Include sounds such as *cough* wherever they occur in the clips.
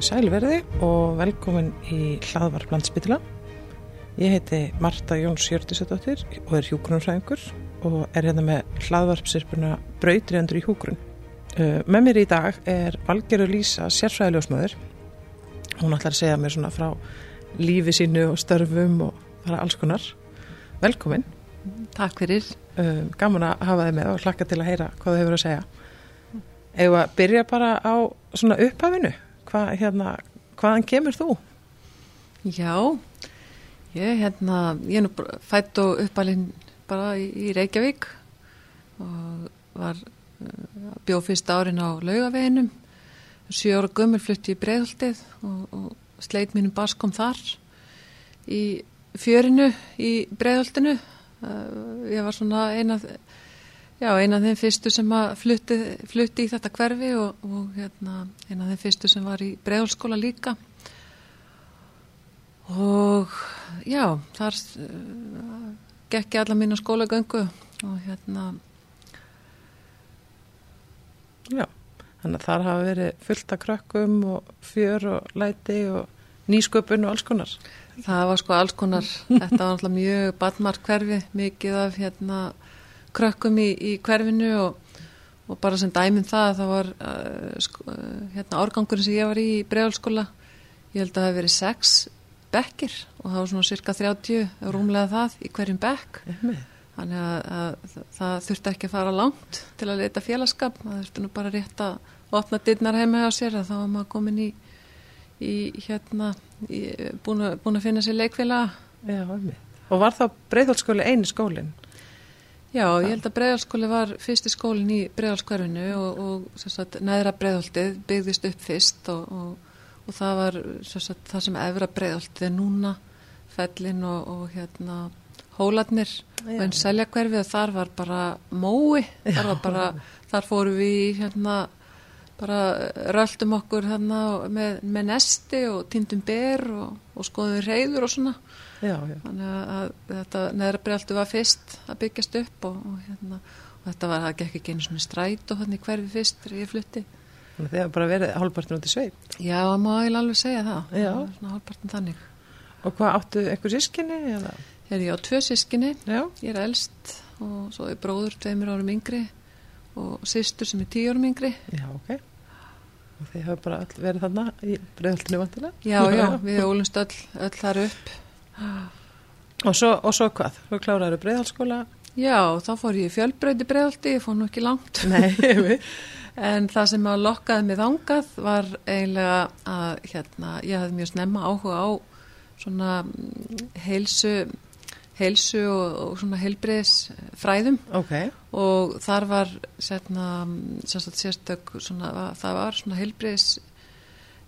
Sælverði og velkomin í hlaðvarp landsbytila. Ég heiti Marta Jóns Hjörtisadóttir og er hjúgrunumfræðingur og er hérna með hlaðvarpsirpuna Brautriðandur í hjúgrun. Uh, með mér í dag er Valgerður Lísa, sérfræðiljósmöður. Hún ætlar að segja mér svona frá lífi sínu og störfum og bara alls konar. Velkomin. Takk fyrir. Uh, gaman að hafa þið með og hlakka til að heyra hvað þið hefur að segja. Eða byrja bara á svona upphafinu. Hva, hérna, hvaðan kemur þú? Já, ég, hérna, ég er nú fætt og uppalinn bara í, í Reykjavík og var uh, bjóð fyrst árin á laugaveginum. Sjö ára gummul flutti í breiðaldið og, og sleit mínum baskom þar í fjörinu í breiðaldinu. Uh, ég var svona einað Já, eina af þeim fyrstu sem flutti, flutti í þetta hverfi og, og hérna, eina af þeim fyrstu sem var í bregðalskóla líka. Og já, þar uh, gekk ég alla mína skólagöngu og hérna... Já, þannig að þar hafa verið fullt af krökkum og fjör og læti og nýsköpun og alls konar. Það var sko alls konar, þetta var alltaf mjög badmart hverfi, mikið af hérna krökkum í, í hverfinu og, og bara sem dæminn það það var uh, sko, uh, hérna árgangurinn sem ég var í í bregðalskóla ég held að það hef verið sex bekkir og það var svona cirka 30 rúmlega það í hverjum bekk. Þannig að, að það, það þurfti ekki að fara langt til að leita félagskap það þurfti nú bara rétt að opna dittnar heima á sér að þá var maður komin í, í hérna í, búin, að, finna sér leikfélag Já, og var þá bregðalskóli eini skólinn? Já, ég held að bregðalskóli var fyrsti skólinn í bregðalskverfinu og, og sagt, neðra bregðaldið byggðist upp fyrst og, og, og það var sagt, það sem efra bregðaldið er núna fellin og hérna hóladnir og einn seljakverfi og þar var bara mói, þar var bara, þar fóru við hérna bara röldum okkur hérna með, með nesti og tindum ber og skoðum reyður og svona Já, já. þannig að þetta neðra bregaltu var fyrst að byggjast upp og, og, hérna, og þetta var, það gekk ekki einu svona stræt og þannig hverfi fyrst ég flutti Þannig að hefur bara verið hálfpartin út í sveip Já, má ég alveg segja það Já. svona hálfpartin þannig Og hvað áttu eitthvað sískinni? Eða? Er ég á tvö sískinni, Já. ég er elst og svo er bróður tveimur árum yngri og sýstur sem er tíu árum yngri Já, ok Og þið hefur bara verið þarna í bregðaltinu vantilega? Já, já, *laughs* við ólumst öll, öll þar upp Og svo, og svo hvað? Þú kláraður bregðalskóla? Já, þá fór ég fjölbreyði bregðaldi, ég fór nú ekki langt. Nei, *laughs* en það sem að lokkaði mig þangað var eiginlega að hérna, ég hafði mjög snemma áhuga á svona mm, heilsu, heilsu og, og svona heilbreyðis fræðum Ok. og þar var sérna, sérstök, svona, það var svona heilbreyðis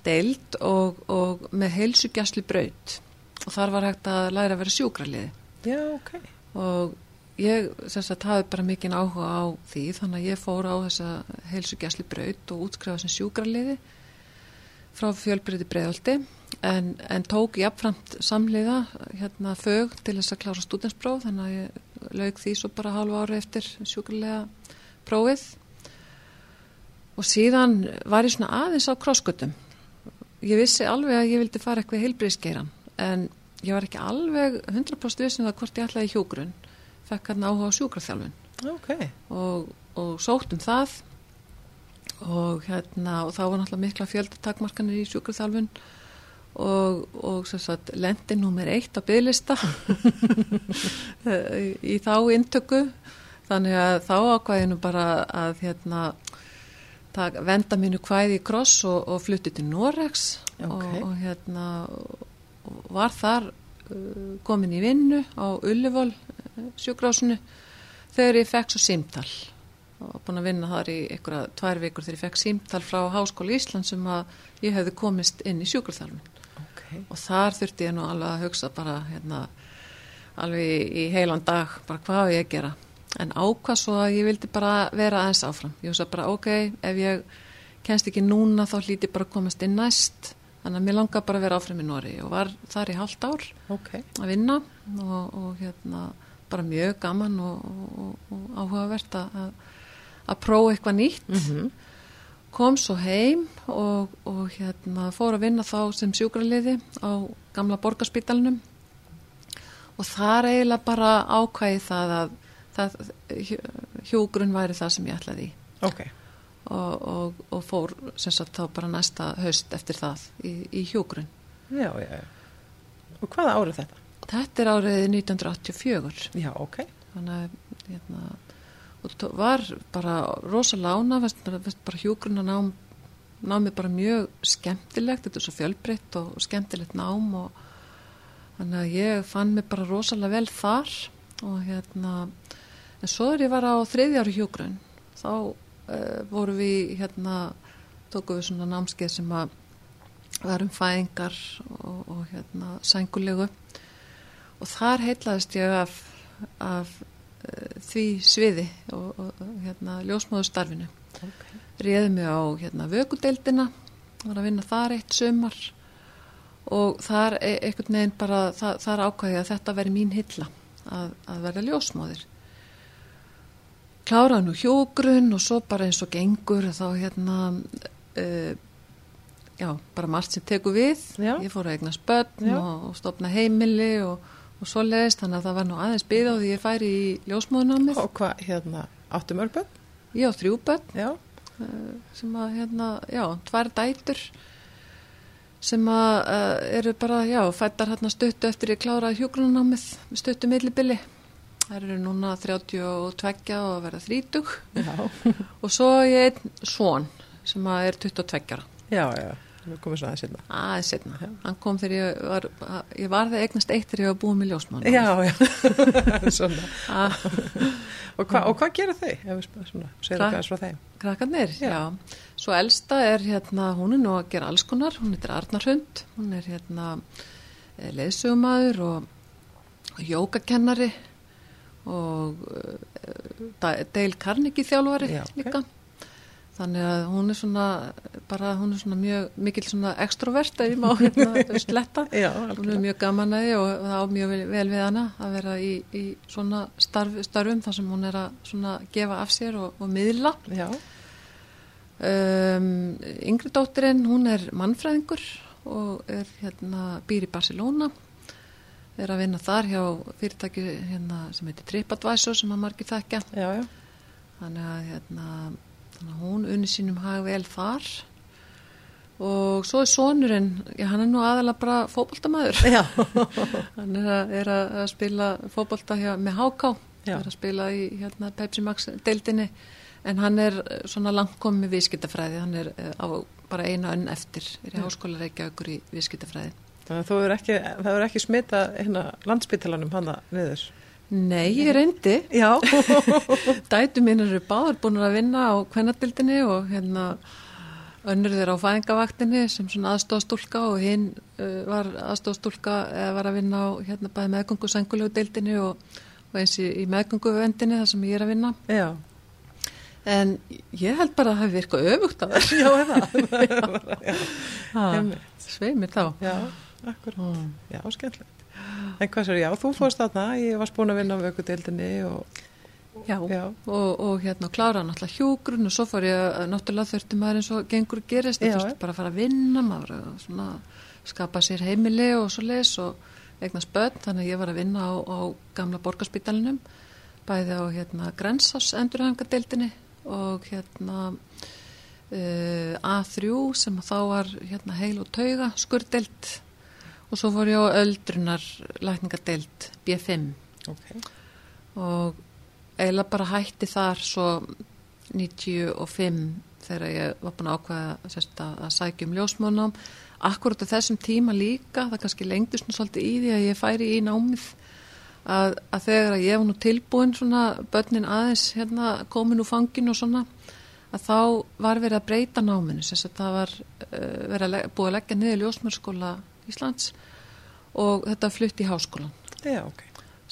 deild og, og með heilsugjastli braut og þar var hægt að læra að vera sjúkraliði. Já, ok. og ég sagt, hafi bara mikinn áhuga á því þannig að ég fór á þessa heilsugjæsli braut og útskrifa sem sjúkraliði frá fjölbrytti breiðaldi en, en tók jafnframt samliða hérna fög til þess að klára stúdenspróf þannig að ég laug því svo bara hálfu ári eftir sjúkraliða prófið. Og síðan var ég svona aðeins á krosskutum ég vissi alveg að ég vildi fara eitthvað heilbriðskeiran en ég var ekki alveg 100% vissin það hvort ég ætlaði í hjógrun fekk hann áhuga á sjúkraþjálfun. Ok. og, og sótt um það. Og hérna og þá var náttúrulega mikla fjöldatakmarkanir í sjúkraþjálfun. Og, og sagt lendi nummer eitt á bygglista *laughs* í þá intöku þannig að þá ákvæðinu bara að hérna það venda mínu kvæði í kross og, og flutti til Norex Ok. og, og hérna var þar uh, komin í vinnu á Ullivól uh, sjúkrásinu þegar ég fekk svo símtal. Og búin að vinna þar í einhverja tvær vikur þegar ég fekk símtal frá Háskóla Ísland sem að ég hefði komist inn í sjúkraþjálfun. Ok. og þar þurfti ég nú alveg að hugsa bara hérna alveg í, heilan dag bara hvað á ég að gera? En ákvað svo að ég vildi bara vera aðeins áfram. Ég hugsa bara ok, ef ég kennst ekki núna þá hlíti bara komast inn næst þannig að mér langar bara að vera áfram í Nóri og var þar í halvt ár Ok. að vinna og, og hérna bara mjög gaman og, og, og áhugavert að, að- prófa eitthvað nýtt. Mm kom svo heim og, og hérna fór að vinna þá sem sjúkraliði á gamla borgarspítalunum og þar eiginlega bara ákvæði það að það, hjúgrun væri það sem ég ætlaði í. Ok, og, og, og fór sem sagt þá bara næsta haust eftir það í, í hjúgrun. já, já, já. Og hvaða árið þetta? Þetta er árið 1984 Já, ok. þannig að hérna, tó- var bara rosalega ána bara, hjúgrunna nám námi bara mjög skemmtilegt þetta er svo fjölbreytt og skemmtilegt nám og þannig að ég fann mig bara rosalega vel þar og hérna en svo er ég var á þriðjáru hjúgrun þá uh, voru við hérna tókum við svona námskeið sem að var um fæðingar og, og hérna sængulegu og þar heitlaðist ég af, af uh, því sviði og, og hérna ljósmóðustarfinu Ok. réði mig á hérna vökudeildina var að vinna þar eitt sömar og þar e einhvern veginn bara þar, þar ákvæði að þetta veri mín hilla að, að vera ljósmóðir kláraði nú hjógrun og svo bara eins og gengur þá hérna uh, já, bara margt sem tekur við Já. ég fór að eignast börn Já. og, og stopna heimili og, og svo leiðist þannig að það var nú aðeins byggð á því ég færi í ljósmóðunámið Og hvað, hérna, áttu mörgböld? ég á þrjú börn Já. eh, sem að hérna, já, tvær dætur sem að uh, eru bara, já, fættar hérna stuttu eftir ég kláraði hjúgrunanámið með stuttu millibili. Það eru núna 32 og verða 30 Já. *laughs* og svo ég einn svon sem er 22 ára. Já, já. Við komum svo aðeins hérna. Aðeins setna. Hann kom þegar ég var, ég var það eignast eitt þegar ég var búið með ljósmann. Já, já. *laughs* svona. Ah, Og, hva, og hvað gera þau? Ef við spara svona, segir Hvað? frá þeim. Krakkarnir, Já. já. Svo elsta er hérna, hún er nú að gera alls konar, hún heitir Arnar Hund, hún er hérna leðsögumæður og, og jógakennari og uh, Dale Carnegie þjálfari Já, ok. líka. Þannig að hún er svona, bara hún er svona mjög mikil svona extrovert ef ég má *laughs* hérna sletta. Já, Hún er mjög gaman að því og það á mjög vel, vel við hana að vera í, í svona starf, starfum þar sem hún er að svona gefa af sér og, og miðla. Já, Um, yngri dóttirinn, hún er mannfræðingur og er hérna, býr í Barcelona, er að vinna þar hjá fyrirtæki hérna, sem heitir TripAdvisor sem að margir þekkja. já, já. Þannig að, hérna, þannig að hún unni sínum hag vel þar og svo er sonurinn, já hann er nú aðalega bara fótboltamæður. Já. *laughs* hann er að, er að spila fótbolta hjá, með HK, Já. er að spila í hérna, Pepsi Max deildinni en hann er svona með viðskiptafræði, hann er eh, á bara eina önn eftir, er í Já. háskóla Reykjavíkur í viðskiptafræði. Þannig að þú er ekki, það ekki smita hérna landspítalanum hana niður. Nei, ég reyndi. Já. *laughs* Dætu mín eru báðar búin að vinna á kvennadildinni og hérna önnur þeirra á fæðingavaktinni sem svona aðstofstúlka og hinn uh, var aðstofstúlka eða var að vinna á hérna bæði meðgöngu sengulegu dildinni og, og eins í, í meðgöngu vendinni þar sem ég er að vinna. Já. En ég held bara að það hafi virkað öfugt af þess. Já, eða. *laughs* Sveimir þá. Já, akkur. Mm. Já, skemmtilegt. En hvað sér, já, þú fórst þarna, ég varst búin að vinna á vökudeildinni og, Já, já, og, og hérna klára náttúrulega hjúgrun og svo fór ég náttúrulega þurfti maður eins og gengur gerist, það þurfti bara að fara að vinna maður að svona skapa sér heimili og svo leis og eignast börn, þannig að ég var að vinna á, á gamla borgarspítalinum bæði á hérna Grensás endurhæfingadeildinni og hérna uh, A3 sem þá var hérna heil og tauga skurrdeild og svo fór ég á öldrunar lækningadeild B5 ok. og eiginlega bara hætti þar svo 95 þegar ég var búin að ákveða sérst, að, að sækja um ljósmónám akkurat á þessum tíma líka það kannski lengdist nú svolítið í því að ég færi í námið að, að þegar að ég var nú tilbúin svona börnin aðeins hérna komin úr fangin og svona að þá var verið að breyta náminu. Sérst að það var uh, verið að búið að leggja niður ljósmörskóla Íslands og þetta flutti í háskólan Já, ok.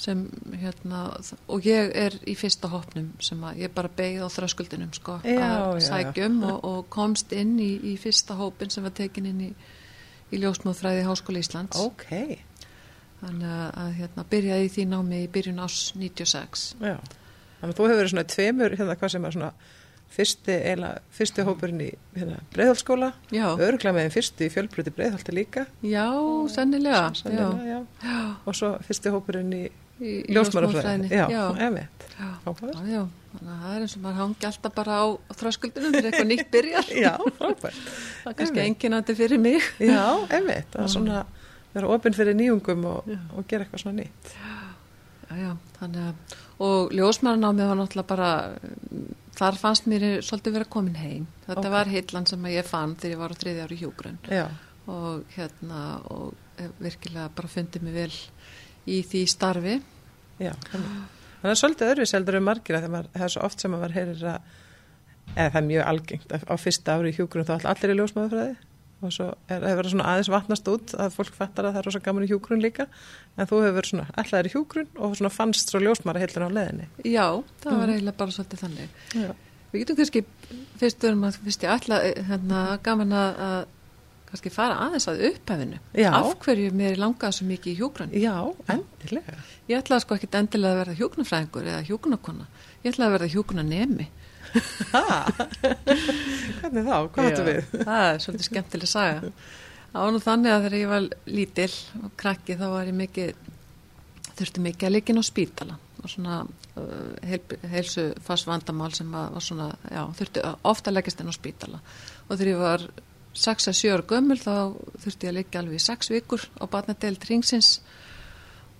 sem hérna og ég er í fyrsta hopnum sem að ég bara beigð á þröskuldinum sko Já, að já, sækjum og, og komst inn í, í fyrsta hópin sem var tekin inn í, í ljósmóðfræði Háskóla Íslands. Ok, þannig að, að hérna byrjaði því námi í byrjun ás 96 já. Þannig að þú hefur verið svona tveimur, hérna hvað sem er svona fyrsti, eila, fyrsti hópurinn í hérna, breiðhaldsskóla, Já, örgla með þeim fyrsti í fjölbrytti breiðhaldi líka. já, sennilega. Sennilega, já. Já, Og svo fyrsti hópurinn í í, ljósmárafræðinni. Já, já, emitt. það er eins og maður hangi alltaf bara á þröskuldunum fyrir eitthvað nýtt byrjar. *laughs* Já, frábært. Það er kannski enginandi fyrir mig. Já, emitt. Það er svona vera opinn fyrir nýjungum og, og gera eitthvað svona nýtt. Já, já, þannig að, og ljósmæranámið var náttúrulega bara, þar fannst mér svolítið vera komin heim. Þetta Ok. var hillan sem að ég fann þegar ég var á þriði ári hjúgrunn Já, og hérna, og virkilega bara fundið mig vel í því starfi. já. Það er svolítið öðruvis heldur um margir að það er svo oft sem að maður heyrir að, eða það er mjög algengt að á fyrsta ári í hjúgrun þá allir í ljósmaðurfræði og svo er það verið svona aðeins vatnast út að fólk fattar að það er rosa gaman í hjúgrun líka en þú hefur svona allar í hjúgrun og svona fannst svo ljósmaður heilin á leðinni. Já, það var Mhm. eiginlega bara svolítið þannig. Já. Við getum kannski, fyrst verðum að, fyrst ég eh, hérna, gaman að, að kannski fara aðeins að upphæfinu. Af hverju mér langaði svo mikið í hjúgrunn? Já, endilega. Ég ætlaði sko ekkit endilega að verða hjúgrunafræðingur eða hjúgrunakona. Ég ætlaði að verða hjúgrunanemi. *laughs* Hvernig þá? Hvað hættu við? Það er svolítið skemmtileg saga. Það var nú þannig að þegar ég var lítil og krakki þá var ég mikið, þurfti mikið að inn á spítala og svona uh, heil, heilsu fast vandamál sem að, var svona, já, þurfti ofta að leggjast inn á spítala. Og þegar ég var 6-7 ára gömul þá þurfti ég að leggja alveg í 6 vikur á batnadeild ringsins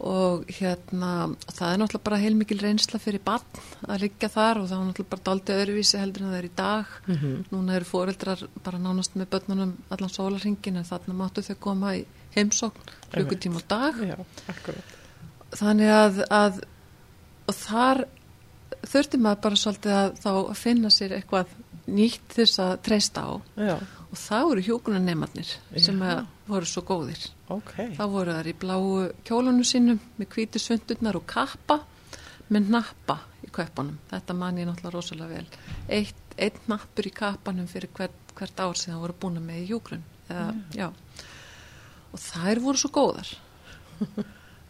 og hérna og það er náttúrulega bara heilmikil reynsla fyrir barn að liggja þar og það er náttúrulega bara daldið öðruvísi heldur en það er í dag. Mhm. núna eru fóreldrar bara nánast með börnunum allan sólarringin en þarna máttu þau koma í heimsókn klukkutíma á dag. Já, þannig að, að og þar þurfti maður bara svolítið að þá finna sér eitthvað nýtt þess að treysta á. Já, og það voru hjókunanemarnir sem Já. að voru svo góðir ok. þá voru þær í bláu kjólunum sínum með hvíti svundurnar og kappa með nappa í kaupunum þetta man ég náttúrulega rosalega vel. Eitt, eitt nappur í kappanum fyrir hvert, hvert ár sem það voru búin með í hjúgrun eða, já. og þær voru svo góðar.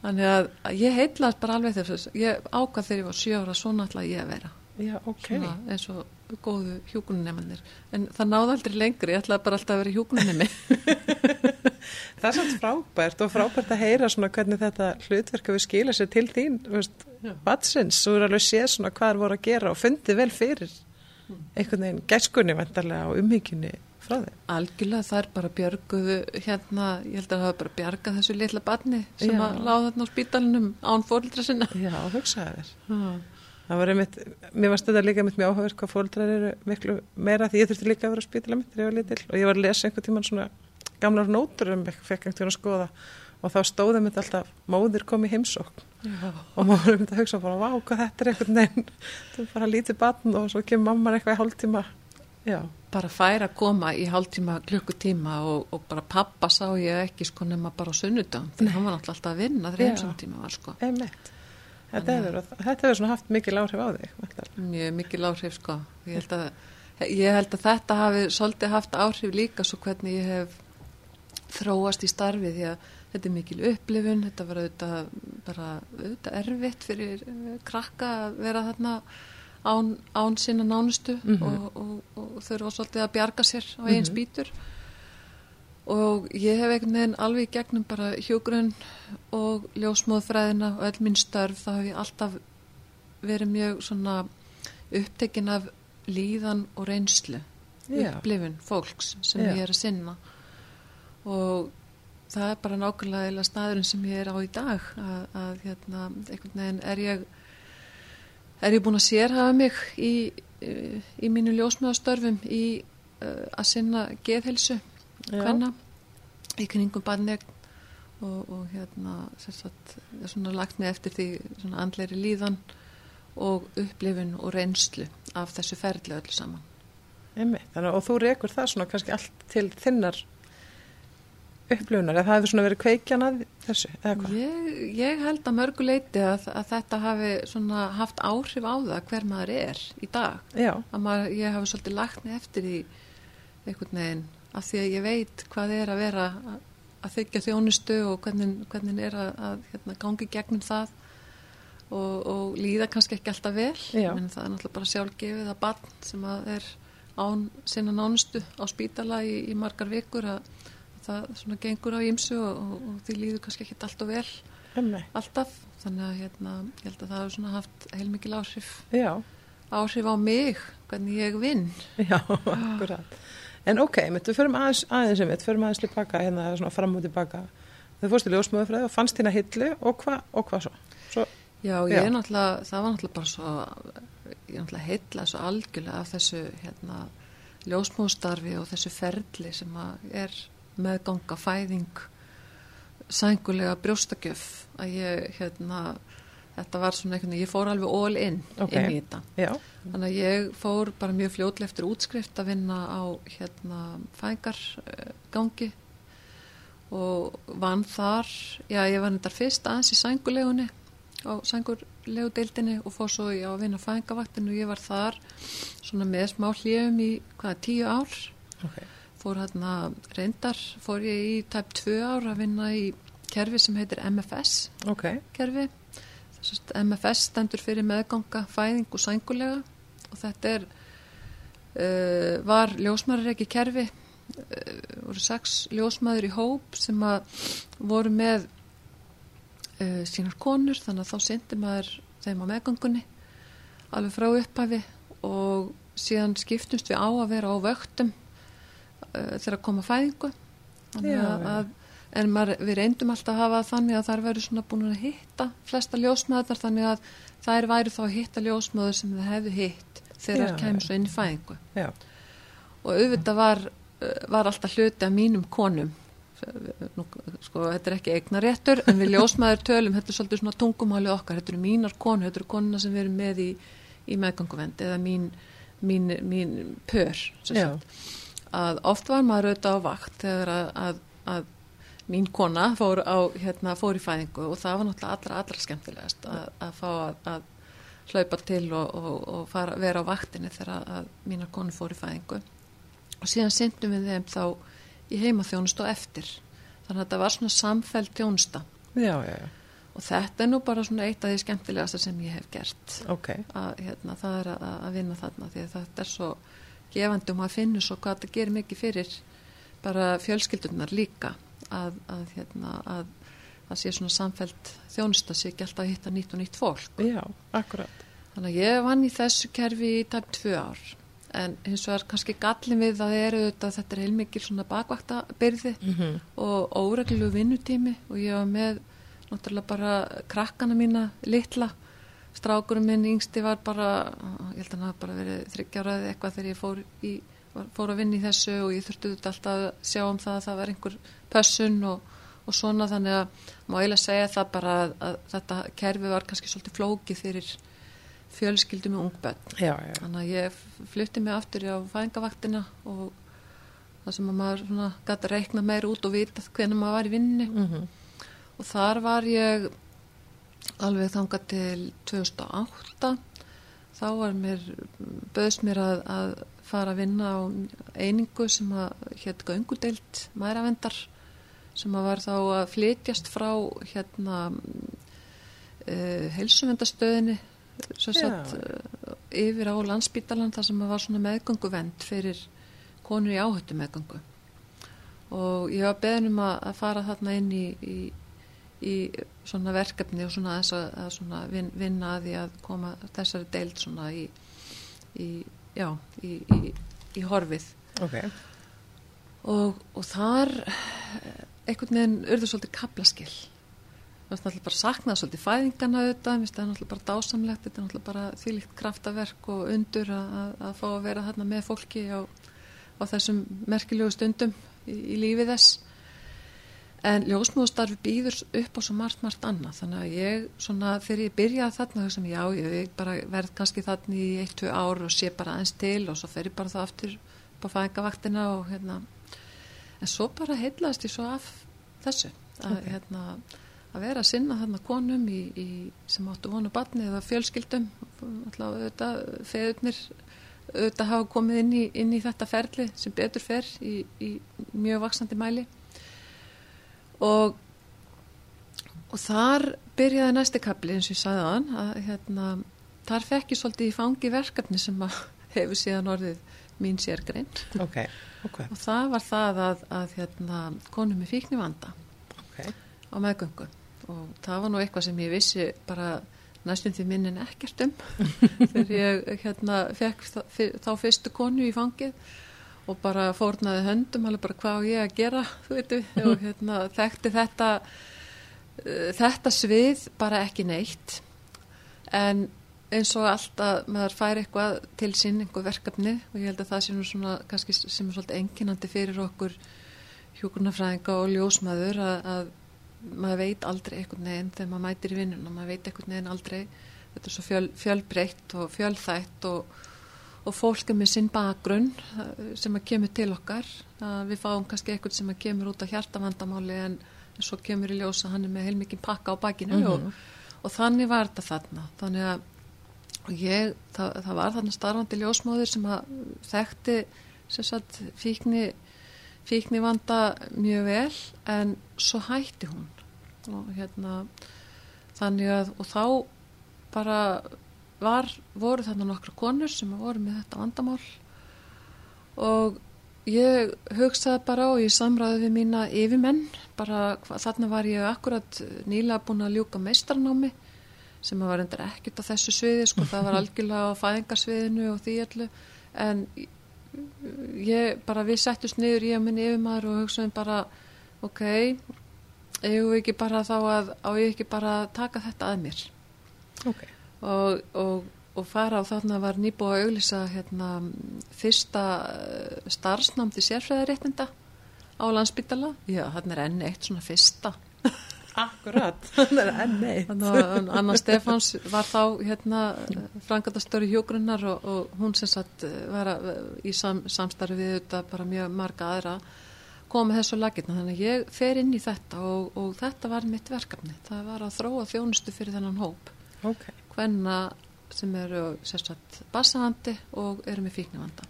Þannig að, að ég heitlaðist bara alveg þess ég ákvað þegar ég var sjö ára svona ætla ég að vera Já, ok. svona eins og góðu hjúgrunnemannir en það náði aldrei lengri, ég ætlaði bara alltaf að vera hjúgrunnemmi *laughs* Það er svolítið frábært og frábært að heyra svona hvernig þetta hlutverk við skila sér til þín, veist, Já. batsins, þú er alveg séð svona hvað er voru að gera og fundið vel fyrir einhvern veginn gæskunni vantarlega og umhyggjunni frá þeim. Algjörlega þær bara björguðu hérna, ég held að það hafa bara bjargað þessu litla barni sem Já. að láða þarna á spítalinum án fórildra sinna. Já, hugsaði þér. Það var einmitt, mér varst þetta líka mitt mjög áhugaverð hvað fóldrar eru miklu meira því ég þurfti líka að vera á spítala mitt þegar ég var lítil. Og ég var að lesa einhvern tíman svona gamlar nótur um eitthvað, fekk einhvern tíman að skoða. Og þá stóðum þetta alltaf móðir kom í heimsókn. Já. og maður myndi að hugsa bara, vá, hvað þetta er einhvern veginn. *laughs* Þú bara lítið batn og svo kemur mamma eitthvað í hálftíma. Já, Bara fær að koma í hálftíma, klukkutíma og, og bara pappa sá ég ekki sko nema bara á sunnudum því hann var alltaf að vinna þegar Já. heimsumtíma var sko. einmitt þetta hefur, þetta hefur svona haft mikil áhrif á þig. Mjög mikil áhrif sko. Ég held að, ég held að þetta hafi svolítið haft áhrif líka svo hvernig ég hef þróast í starfi því að þetta er mikil upplifun, þetta var auðvitað bara auðvitað erfitt fyrir eh, krakka að vera þarna án, án sinna nánustu Mhm. og, og, og þurfa svolítið að bjarga sér á einn Mhm. spýtur og ég hef einhvern veginn alveg í gegnum bara hjógrunn og ljósmóðfræðina og öll minn störf þá hef ég alltaf verið mjög svona upptekin af líðan og reynslu Já. upplifun fólks sem Já. ég er að sinna og það er bara nákvæmlega staðurinn sem ég er á í dag að, að hérna, einhvern veginn er ég er ég búin að sérhafa mig í, í, í mínu ljósmöðastörfum í uh, að sinna geðhelsu. Hvenna í kringum barnegn og, og hérna sagt, er svona lagt mig eftir því svona andleiri líðan og upplifun og reynslu af þessu ferli öllu saman. Einmitt, þannig, og þú rekur það svona kannski allt til þinnar upplifunar, eða það hefur svona verið kveikjan að þessu, eða hvað? Ég, ég held að mörgu leiti að, að þetta hafi svona haft áhrif á það hver maður er í dag. Já, að maður, ég hafi svolítið lagt mig eftir því einhvern veginn af því að ég veit hvað er að vera að, að þykja þjónustu og hvernig, hvernig er að, að hérna, gangi gegnum það og, og líða kannski ekki alltaf vel. En það er náttúrulega bara sjálfgefið að barn sem að er án sinna nánustu á spítala í, í margar vikur að það svona gengur á ímsu og, og, og því líður kannski ekki alltaf vel Emmi. alltaf. Þannig að hérna, ég held að það hefur svona haft heilmikil áhrif. Já, áhrif á mig, hvernig ég vinn. Já, *laughs* akkurat. En ok, við förum aðeins, aðeins mitt, förum aðeins tilbaka, hérna fram og tilbaka. Þau fórstu ljósmöðufræði og fannst hérna hillu og hvað og hvað svo? Svo, Já, ég er náttúrulega, það var náttúrulega bara svo, ég er náttúrulega heilla svo algjörlega af þessu hérna, ljósmóðstarfi og þessu ferli sem er meðganga, fæðing, sængulega brjóstakjöf að ég, hérna, þetta var svona einhvern veginn, ég fór alveg all in Ok. inn í þetta. já, Þannig að ég fór bara mjög fljótlega eftir útskrift að vinna á hérna fæðingargangi og vann þar, já ég var þetta fyrst aðeins í sængulegunni á sængurlegu deildinni og fór svo í- á að vinna fæðingarvaktinu og ég var þar svona með smá hljöfum í hvaða tíu ár ok. fór hérna reyndar, fór ég í tæp tvö ár að vinna í kerfi sem heitir MFS Ok, kerfi Þessast MFS stendur fyrir meðganga fæðing og sængulega. Og þetta er uh, var ljósmaður ekki kerfi uh, voru sex ljósmaður í hóp sem að voru með uh, sínar konur. Þannig að þá syndi maður þeim á meðgangunni alveg frá upphafi. Og síðan skiptumst við á að vera á vöktum þegar að koma fæðingu. Þannig að en maður, við reyndum alltaf að hafa þannig að þær verður svona búin að hitta flesta ljósmaður þannig að þær væri þá að hitta ljósmaður sem það hefðu hitt þegar þær kemur svo inn í fæðingu. Já, og auðvitað var, var alltaf hluti af mínum konum. Nú, sko, þetta er ekki eignaréttur en við ljósmaður tölum, þetta er svolítið svona tungumáli okkar, þetta eru mínar konu, þetta eru konuna sem við erum með í, í meðganguvend eða mín, mín, mín pör að oft var maður auðvitað á vakt þegar að, að, að mín kona fór, á, hérna, fór í fæðingu og það var náttúrulega allra, allra skemmtilegast að, að fá að, að hlaupa til og, og, og fara, vera á vaktinni þegar að, að mínar konu fór í fæðingu. Og síðan syndum við þeim þá í heimaþjónustu og eftir. Þannig að þetta var svona samfæld þjónusta. Já, já, já, og þetta er nú bara svona eitt af því skemmtilegasta sem ég hef gert. Ok, að hérna, það er að, að vinna þarna því að þetta er svo gefandi og maður finnur svo hvað þetta gerir mikið fyrir bara fjölskyldunar líka að, að, hérna, að það sé svona samfelt þjónusta sé ekki alltaf að hitta nýtt og nýtt fólk. Já, akkurat, þannig að ég vann í þessu kerfi í tæp tvö ár. En hins vegar kannski gallin við að eru þetta, þetta er heilmikil svona bakvaktabyrði mm og óreglu vinnutími og ég var með náttúrulega bara krakkana mína litla. Strákurum minn yngsti var bara ég held að hann hafa bara verið þryggjáraði eitthvað þegar ég fór, í, fór að vinna í þessu og ég þurfti alltaf að sjá um það að það var einhver pössun og, og svona þannig að má eiginlega segja það bara að, að þetta kerfi var kannski svolítið flókið fyrir fjölskyldu með ungbönn já, já, þannig að ég flutti mig aftur á fæðingavaktina og það sem að maður gæti að reikna meir út og vita hvernig maður var í vinninni mm og þar var ég alveg þangað til 2008 þá var mér böðst mér að, að fara að vinna á einingu sem að hétt göngudeild mæravendar sem að var þá að flytjast frá hérna uh, heilsuvendastöðinni sem Já. sagt uh, yfir á landsbítalan þar sem var svona meðgönguvend fyrir konur í áhættu meðgöngu og ég var beðin um að, að fara þarna inn í, í, í svona verkefni og svona að, að svona vin, vinna að því að koma þessari deild svona í, í já, í, í, í horfið. Ok, og, og þar einhvern veginn urðu svolítið kaplaskill það er náttúrulega bara saknað svolítið fæðingana auðvitað, það er náttúrulega bara dásamlegt þetta er náttúrulega bara þvílíkt kraftaverk og undur að, að, fá að vera þarna með fólki á, á þessum merkilegu stundum í, í lífi þess en ljósmóðustarfi býður upp á svo margt, margt annað. Þannig að ég svona þegar ég byrjaði þarna þessum já, ég bara verð kannski þarna í eitt, tvö ár og sé bara aðeins til og svo fer ég bara það aftur á fæðingavaktina og hérna. En svo bara heitlaðist ég svo af þessu að, Ok. hérna, að vera að sinna þarna konum í, í, sem áttu vonu batni eða fjölskyldum. Alltaf auðvitað feðurnir auðvitað hafa komið inn í, inn í þetta ferli sem betur fer í, í mjög vaksandi mæli og og þar byrjaði næsti kapli eins og ég sagði á hann að hérna, þar fekk ég svolítið í fangi verkefni sem að *laughs* hefur síðan orðið mín sérgrein okay. Okay. og það var það að, að hérna, konum með fíkni vanda okay. á meðgöngu og það var nú eitthvað sem ég vissi bara næstum því minnin ekkert um *laughs* þegar ég hérna, fekk þá fyrstu konu í fangið og bara fórnaði höndum alveg bara hvað ég að gera? *laughs* Veitu, og hérna, þekkti þetta uh, þetta svið bara ekki neitt. En eins og alltaf maður fær eitthvað til sín einhver verkefni og ég held að það sé nú svona kannski sem er svolítið enginandi fyrir okkur hjókurnafræðinga og ljósmaður að, að maður veit aldrei einhvern veginn þegar maður mætir í vinnuna, maður veit einhvern veginn aldrei. Þetta er svo fjöl, fjölbreytt og fjölþætt og og fólk er með sinn bakgrunn eh, sem að kemur til okkar. Við fáum kannski eitthvað sem að kemur út af hjartavandamáli en svo kemur í ljósa hann er með heilmikið pakka á bakinu. Mm -hmm. og, og þannig var þetta þarna. Þannig að ég, það, það var þarna starfandi ljósmóður sem að þekkti sagt, fíkni fíkni vanda mjög vel en svo hætti hún. Og hérna þannig að og þá bara var, voru þarna nokkra konur sem voru með þetta vandamál. Og ég hugsaði bara og ég samræði við mína yfirmenn bara þarna var ég akkurat nýlega búin að ljúka meistarnámi sem var endur ekkert á þessu sviði sko það var *laughs* algjörlega á fæðingarsviðinu og því allu en ég bara við settust niður ég og minn yfirmæður og hugsaðum bara ok, ég hef ekki bara þá að á ég ekki bara taka þetta að mér? Ok og, og, og fara á þarna var nýbúið að auglisa hérna, fyrsta eh, starfsnám til sérfræðaréttinda á landsbytala já, hann er enn eitt svona fyrsta. *laughs* Akkurat, hann er enn eitt. Anna Stefáns var þá hérna frangatastöru hjógrunnar og, og hún sem sagt eh, var í sam, samstarfi við þetta bara mjög marga aðra komið þessu lagirna þannig að ég fer inn í þetta og, og þetta var mitt verkefni. Það var að þróa þjónustu fyrir þennan hóp. Okay hvenna sem eru sérstaklega bassahandi og eru með fíknivanda.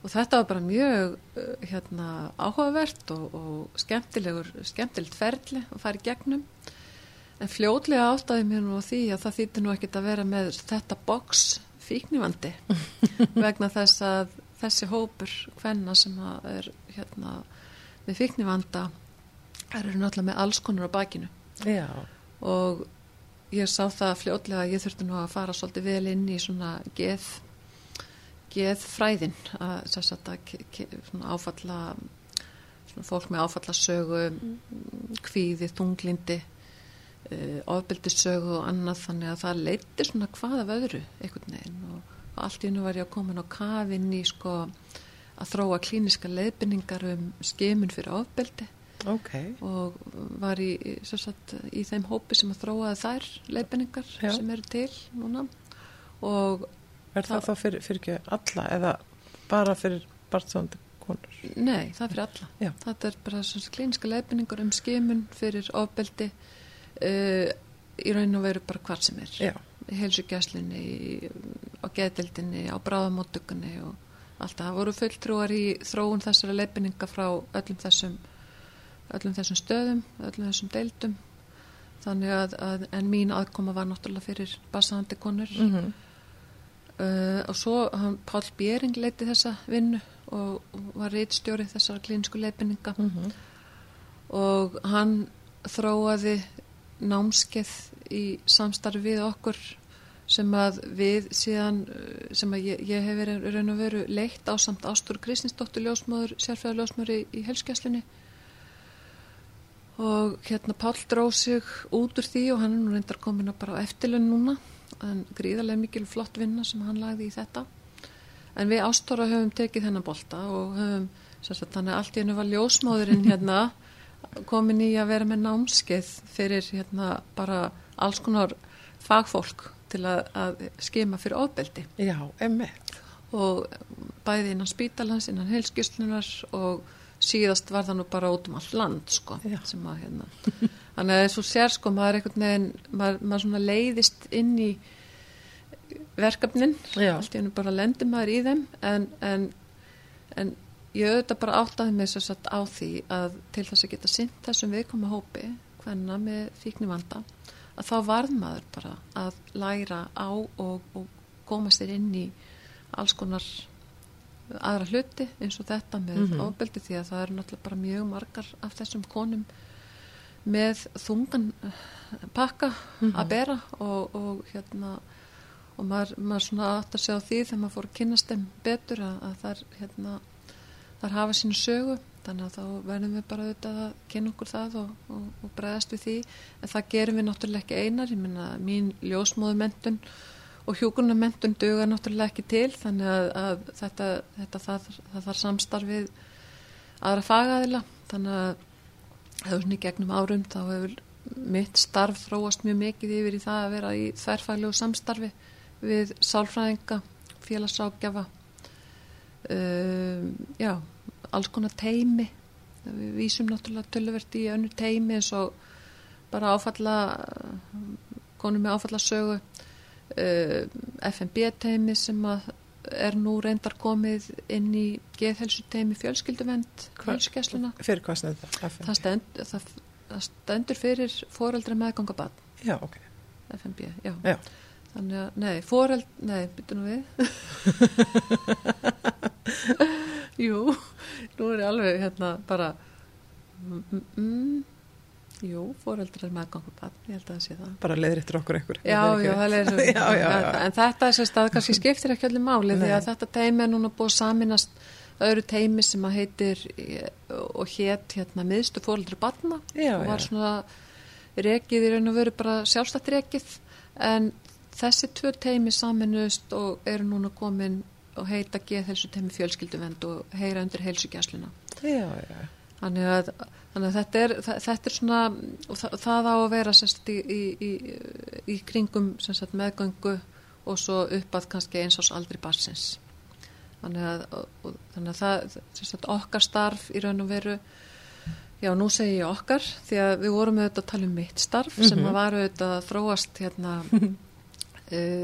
Og þetta var bara mjög uh, hérna, áhugavert og, og skemmtilegur skemmtilegt ferli að fara í gegnum. En fljóðlega áttaði mér nú því að það þýtti nú ekkit að vera með þetta boks fíknivandi *laughs* vegna þess að þessi hópur hvenna sem er hérna, með fíknivanda eru náttúrulega með alls konar á bakinu. Já. og ég sá það fljóðlega að ég þurfti nú að fara svolítið vel inn í svona geð geðfræðin að sagt, svona áfalla svona fólk með áfallasögu kvíði, tunglindi uh, eh, ofbildissögu og annað þannig að það leiti svona hvað af öðru einhvern veginn og, allt í hennu var ég að koma inn á kafinn í sko að þróa klíniska leifinningar um skimun fyrir ofbildi okay. og var í, sagt, í þeim hópi sem að þróaði þær leifinningar sem eru til núna og Er það, það þá fyrir, fyrir ekki alla eða bara fyrir barnsándi konur? Nei, það er fyrir alla. Já. Þetta er bara svona klíniska leifinningar um skimun fyrir ofbeldi uh, í raun og veru bara hvað sem er. Já. Í heilsugjæslinni, á geðdildinni, á bráðamóttökunni og allt það. Það voru fulltrúar í þróun þessara leifinninga frá öllum þessum öllum þessum stöðum, öllum þessum deildum þannig að, að en mín aðkoma var náttúrulega fyrir basahandi konur mm -hmm. uh, og svo hann, Pál Bjering leiti þessa vinnu og, og var reitstjóri þessara klínsku leifinninga mm -hmm. og hann þróaði námskeið í samstarfi við okkur sem að við síðan sem að ég, ég hef verið raun og veru leitt á samt Ástur Kristinsdóttur ljósmóður, sérfæðar ljósmóður í, í helskjæslinni og hérna Pál dróð sig út úr því og hann er nú reyndar komin að bara eftirlun núna. En gríðarlega mikil flott vinna sem hann lagði í þetta. En við ástóra höfum tekið hennar bolta og höfum sagt, þannig að allt í hennu var ljósmáðurinn hérna *laughs* komin í að vera með námskeið fyrir hérna bara alls konar fagfólk til að, að skema fyrir ofbeldi. Já, emmett og bæði innan spítalans, innan heilskjustlunar og síðast var það nú bara út um all land sko að, hérna. *laughs* þannig að þessu sér sko maður er einhvern veginn maður, maður svona leiðist inn í verkefnin Já. allt í hennu bara lendir maður í þeim en, en, en ég auðvitað bara áttaði mig svo satt á því að til þess að geta sint þessum viðkoma hópi hvenna með fíknivanda að þá varð maður bara að læra á og, og koma sér inn í alls konar aðra hluti eins og þetta með mm Mhm. -hmm. ofbeldi því að það eru náttúrulega bara mjög margar af þessum konum með þungan eh, pakka að bera og, og hérna og maður, maður svona átt að sjá því þegar maður fór að kynast þeim betur að, að þar hérna þar hafa sínu sögu þannig að þá verðum við bara auðvitað að kynna okkur það og, og, og bregðast við því en það gerum við náttúrulega ekki einar ég minna mín ljósmóðumentun og hjúkunarmentun duga náttúrulega ekki til þannig að, að þetta, þetta það þarf samstarfið aðra fagaðila. Þannig að hefur svona í gegnum árum þá hefur mitt starf þróast mjög mikið yfir í það að vera í þærfæglegu samstarfi við sálfræðinga, félagsákjafa um, já, alls konar teimi við vísum náttúrulega töluvert í önnu teimi eins og bara áfalla konum með áfalla sögu uh, FNB teimi sem að er nú reyndar komið inn í geðhelsu teimi fjölskylduvend snið það? það, stend, það, það stendur fyrir foreldra meðgangabann Já, ok. FNB, já. Já. Þannig að, nei, foreld, nei, byttu nú við. *laughs* jú, nú er ég alveg hérna bara, mm, jú, foreldrar meðgangu bann, ég held að það sé það. Bara leiðir okkur einhver. Já, já, það er svo. *laughs* já, já, já. En þetta er sérst að kannski skiptir ekki allir máli því Nei. að þetta teimi er núna búið saminast öðru teimi sem að heitir og hétt hérna miðstu fóreldri barna Já, og var já. svona rekið í raun og veru bara sjálfstætt rekið en þessi tvö teimi saminust og eru núna komin og heita geðhelsu teimi fjölskylduvend og heyra undir heilsugjæsluna. Já, já. Þannig að, þannig að þetta, er, þetta er svona, það, það á að vera sérst, í, í, í, í kringum sérst, meðgöngu og svo upp að kannski eins ás aldri barsins. Þannig að, og, þannig að það, sérst, okkar starf í raun og veru, já nú segi ég okkar, því að við vorum auðvitað að tala um mitt starf sem að var auðvitað að þróast hérna uh,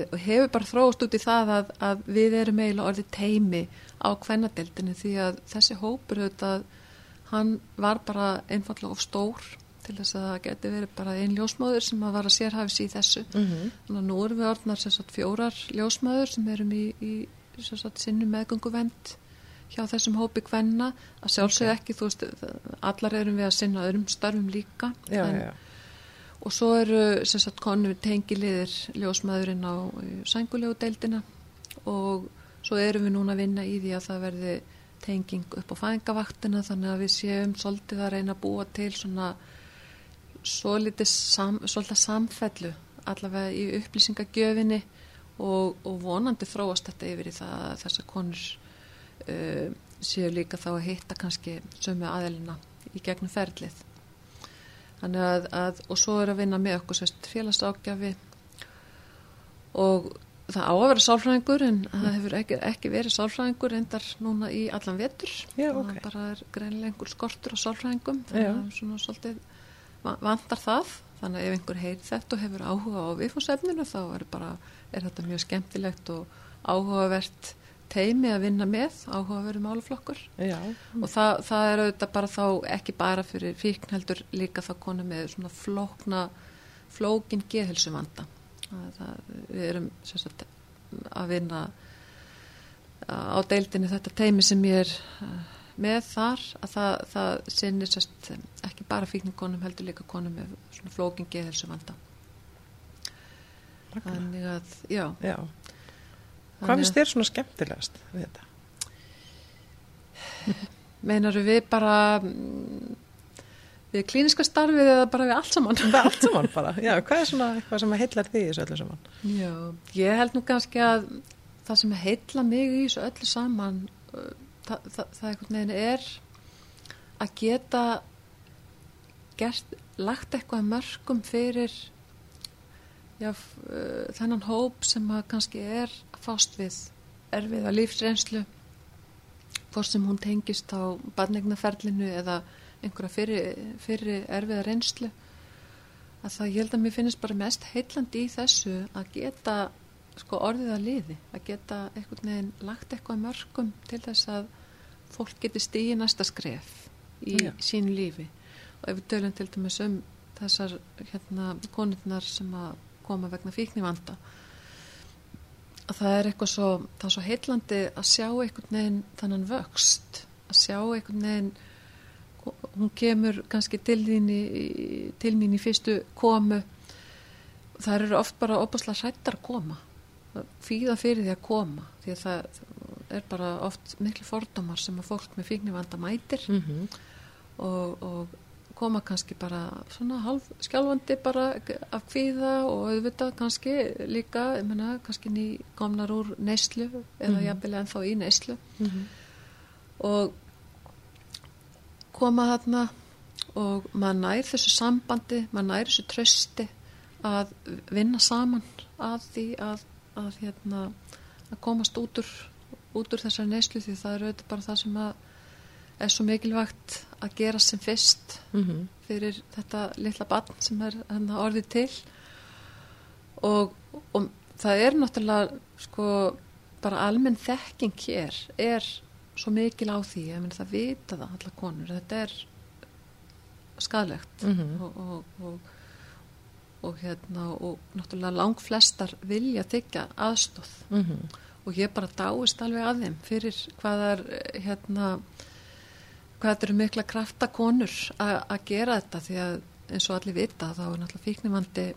*laughs* og hefur bara þróast út í það að, að við erum eiginlega orðið teimi á kvennadeldinu því að þessi hópur auðvitað hann var bara einfallega of stór til þess að það geti verið bara einn ljósmáður sem að var að sérhafis í þessu. Mm þannig að nú erum við orðnar sagt, fjórar ljósmáður sem erum í, í sagt, sinnu meðgönguvend hjá þessum hópi kvenna. Að sjálfsögðu ekki, þú veist, allar erum við að sinna öðrum starfum líka Já, en, já. og svo eru sem sagt konu tengiliðir ljósmaðurinn á sængulegu deildina. Og svo erum við núna að vinna í því að það verði tenging upp á fængavaktina þannig að við séum svolítið að reyna að búa til svona svolítið sam, samfellu allavega í upplýsingagjöfinni og, og vonandi þróast þetta yfir í það að þessar konur uh, séu líka þá að hitta kannski sömu aðelina í gegnum ferlið. Að, að, og svo er að vinna með okkur sérst félagsákjafi og það á að vera sálfræðingur en það hefur ekki, ekki verið sálfræðingur endar núna í allan vetur. Já, Það ok. bara er greinilega einhver skortur á sálfræðingum, Já. þannig að svona svolítið va- vantar það. Þannig að ef einhver heyr þetta og hefur áhuga á viðfórsefninu þá er, bara, er þetta mjög skemmtilegt og áhugavert teimi að vinna með, áhugaveru máluflokkur Já, og það, það er auðvitað bara þá ekki bara fyrir fíkn heldur líka þá konu með svona flókna flókin geðhelsuvanda það, við erum sagt, að vinna á deildinni þetta teimi sem ég er eh, með þar að það, það sinnir sérst ekki bara fíkningonum heldur líka konum með svona flókin geðhelsuvanda Magnað. þannig að já já. Hvað finnst þér svona skemmtilegast við þetta? Meinaru við bara mm, við klíniska starfið eða bara við allt saman? Allt saman bara. Já, hvað er svona eitthvað sem heillar því í þessu öllu saman? Já, ég held nú kannski að það sem heilla mig í þessu öllu saman það, það, það einhvern veginn er að geta gert, lagt eitthvað að mörgum fyrir já, þennan hóp sem að kannski er fást við erfiða lífsreynslu hvort sem hún tengist á barnegnaferlinu eða einhverja fyrir, fyrir erfiða reynslu að það ég held að mér finnist bara mest heillandi í þessu að geta sko orðið að liði, að geta einhvern veginn lagt eitthvað að mörgum til þess að fólk geti stíði næsta skref í Já. sínu lífi og ef við tölum til dæmis um þessar hérna konurnar sem að koma vegna fíknivanda að það er eitthvað svo það er svo heillandi að sjá einhvern veginn þannan vöxt að sjá einhvern veginn hún kemur kannski til, í, til mín í fyrstu komu það eru oft bara opaslega hrættar koma fýða fyrir því að koma því að það er bara oft miklu fordómar sem að fólk með fíknivanda mætir mm -hmm. og, og koma kannski bara svona halv skjálfandi bara af kvíða og auðvitað kannski líka, ég menna, kannski ný komnar úr neyslu eða mm -hmm. jafnvel ennþá í neyslu mm -hmm. og koma þarna og maður nær þessu sambandi, maður nær þessu trösti að vinna saman að því að, að, hérna, að komast út úr, úr þessari neyslu því það er auðvitað bara það sem er svo mikilvægt að gera sem fyrst mm -hmm. fyrir þetta litla barn sem er orðið til og, og það er náttúrulega sko bara almenn þekking hér er svo mikil á því að það vita það alla konur þetta er skadlegt mm -hmm. og, og, og og hérna og náttúrulega lang flestar vilja þykja aðstóð mm -hmm. og ég bara dáist alveg að þeim fyrir hvað er hérna hvað þetta eru mikla kraftakonur að gera þetta því að eins og allir vita þá er náttúrulega fíknumandi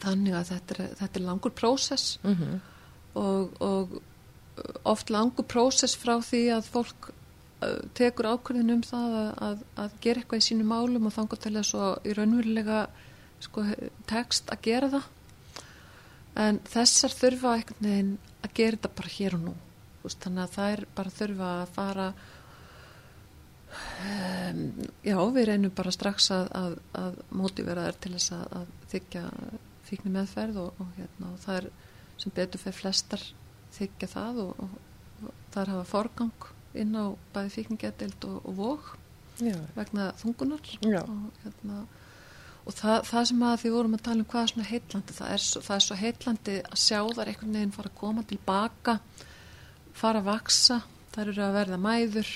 þannig að þetta er, þetta er langur prósess mm -hmm. og, og oft langur prósess frá því að fólk tekur ákvörðin um það að, að, að gera eitthvað í sínu málum og þangar til þess að í raunverulega sko, tekst að gera það. En þessar þurfa einhvern veginn að gera þetta bara hér og nú. Vist, þannig að það er bara þurfa að fara um, já við reynum bara strax að, að, að mótivera þær til þess að þykja fíkni meðferð og, og, hérna, það er sem betur fyrir flestar þykja það og, og það er hafa forgang inn á bæði fíkningettild og vók vegna þungunar. Og hérna og það, það sem að því vorum að tala um hvað er svona heitlandi það er, það er svo heitlandi að sjá þar einhvern veginn fara að koma tilbaka fara að vaksa þar eru að verða mæður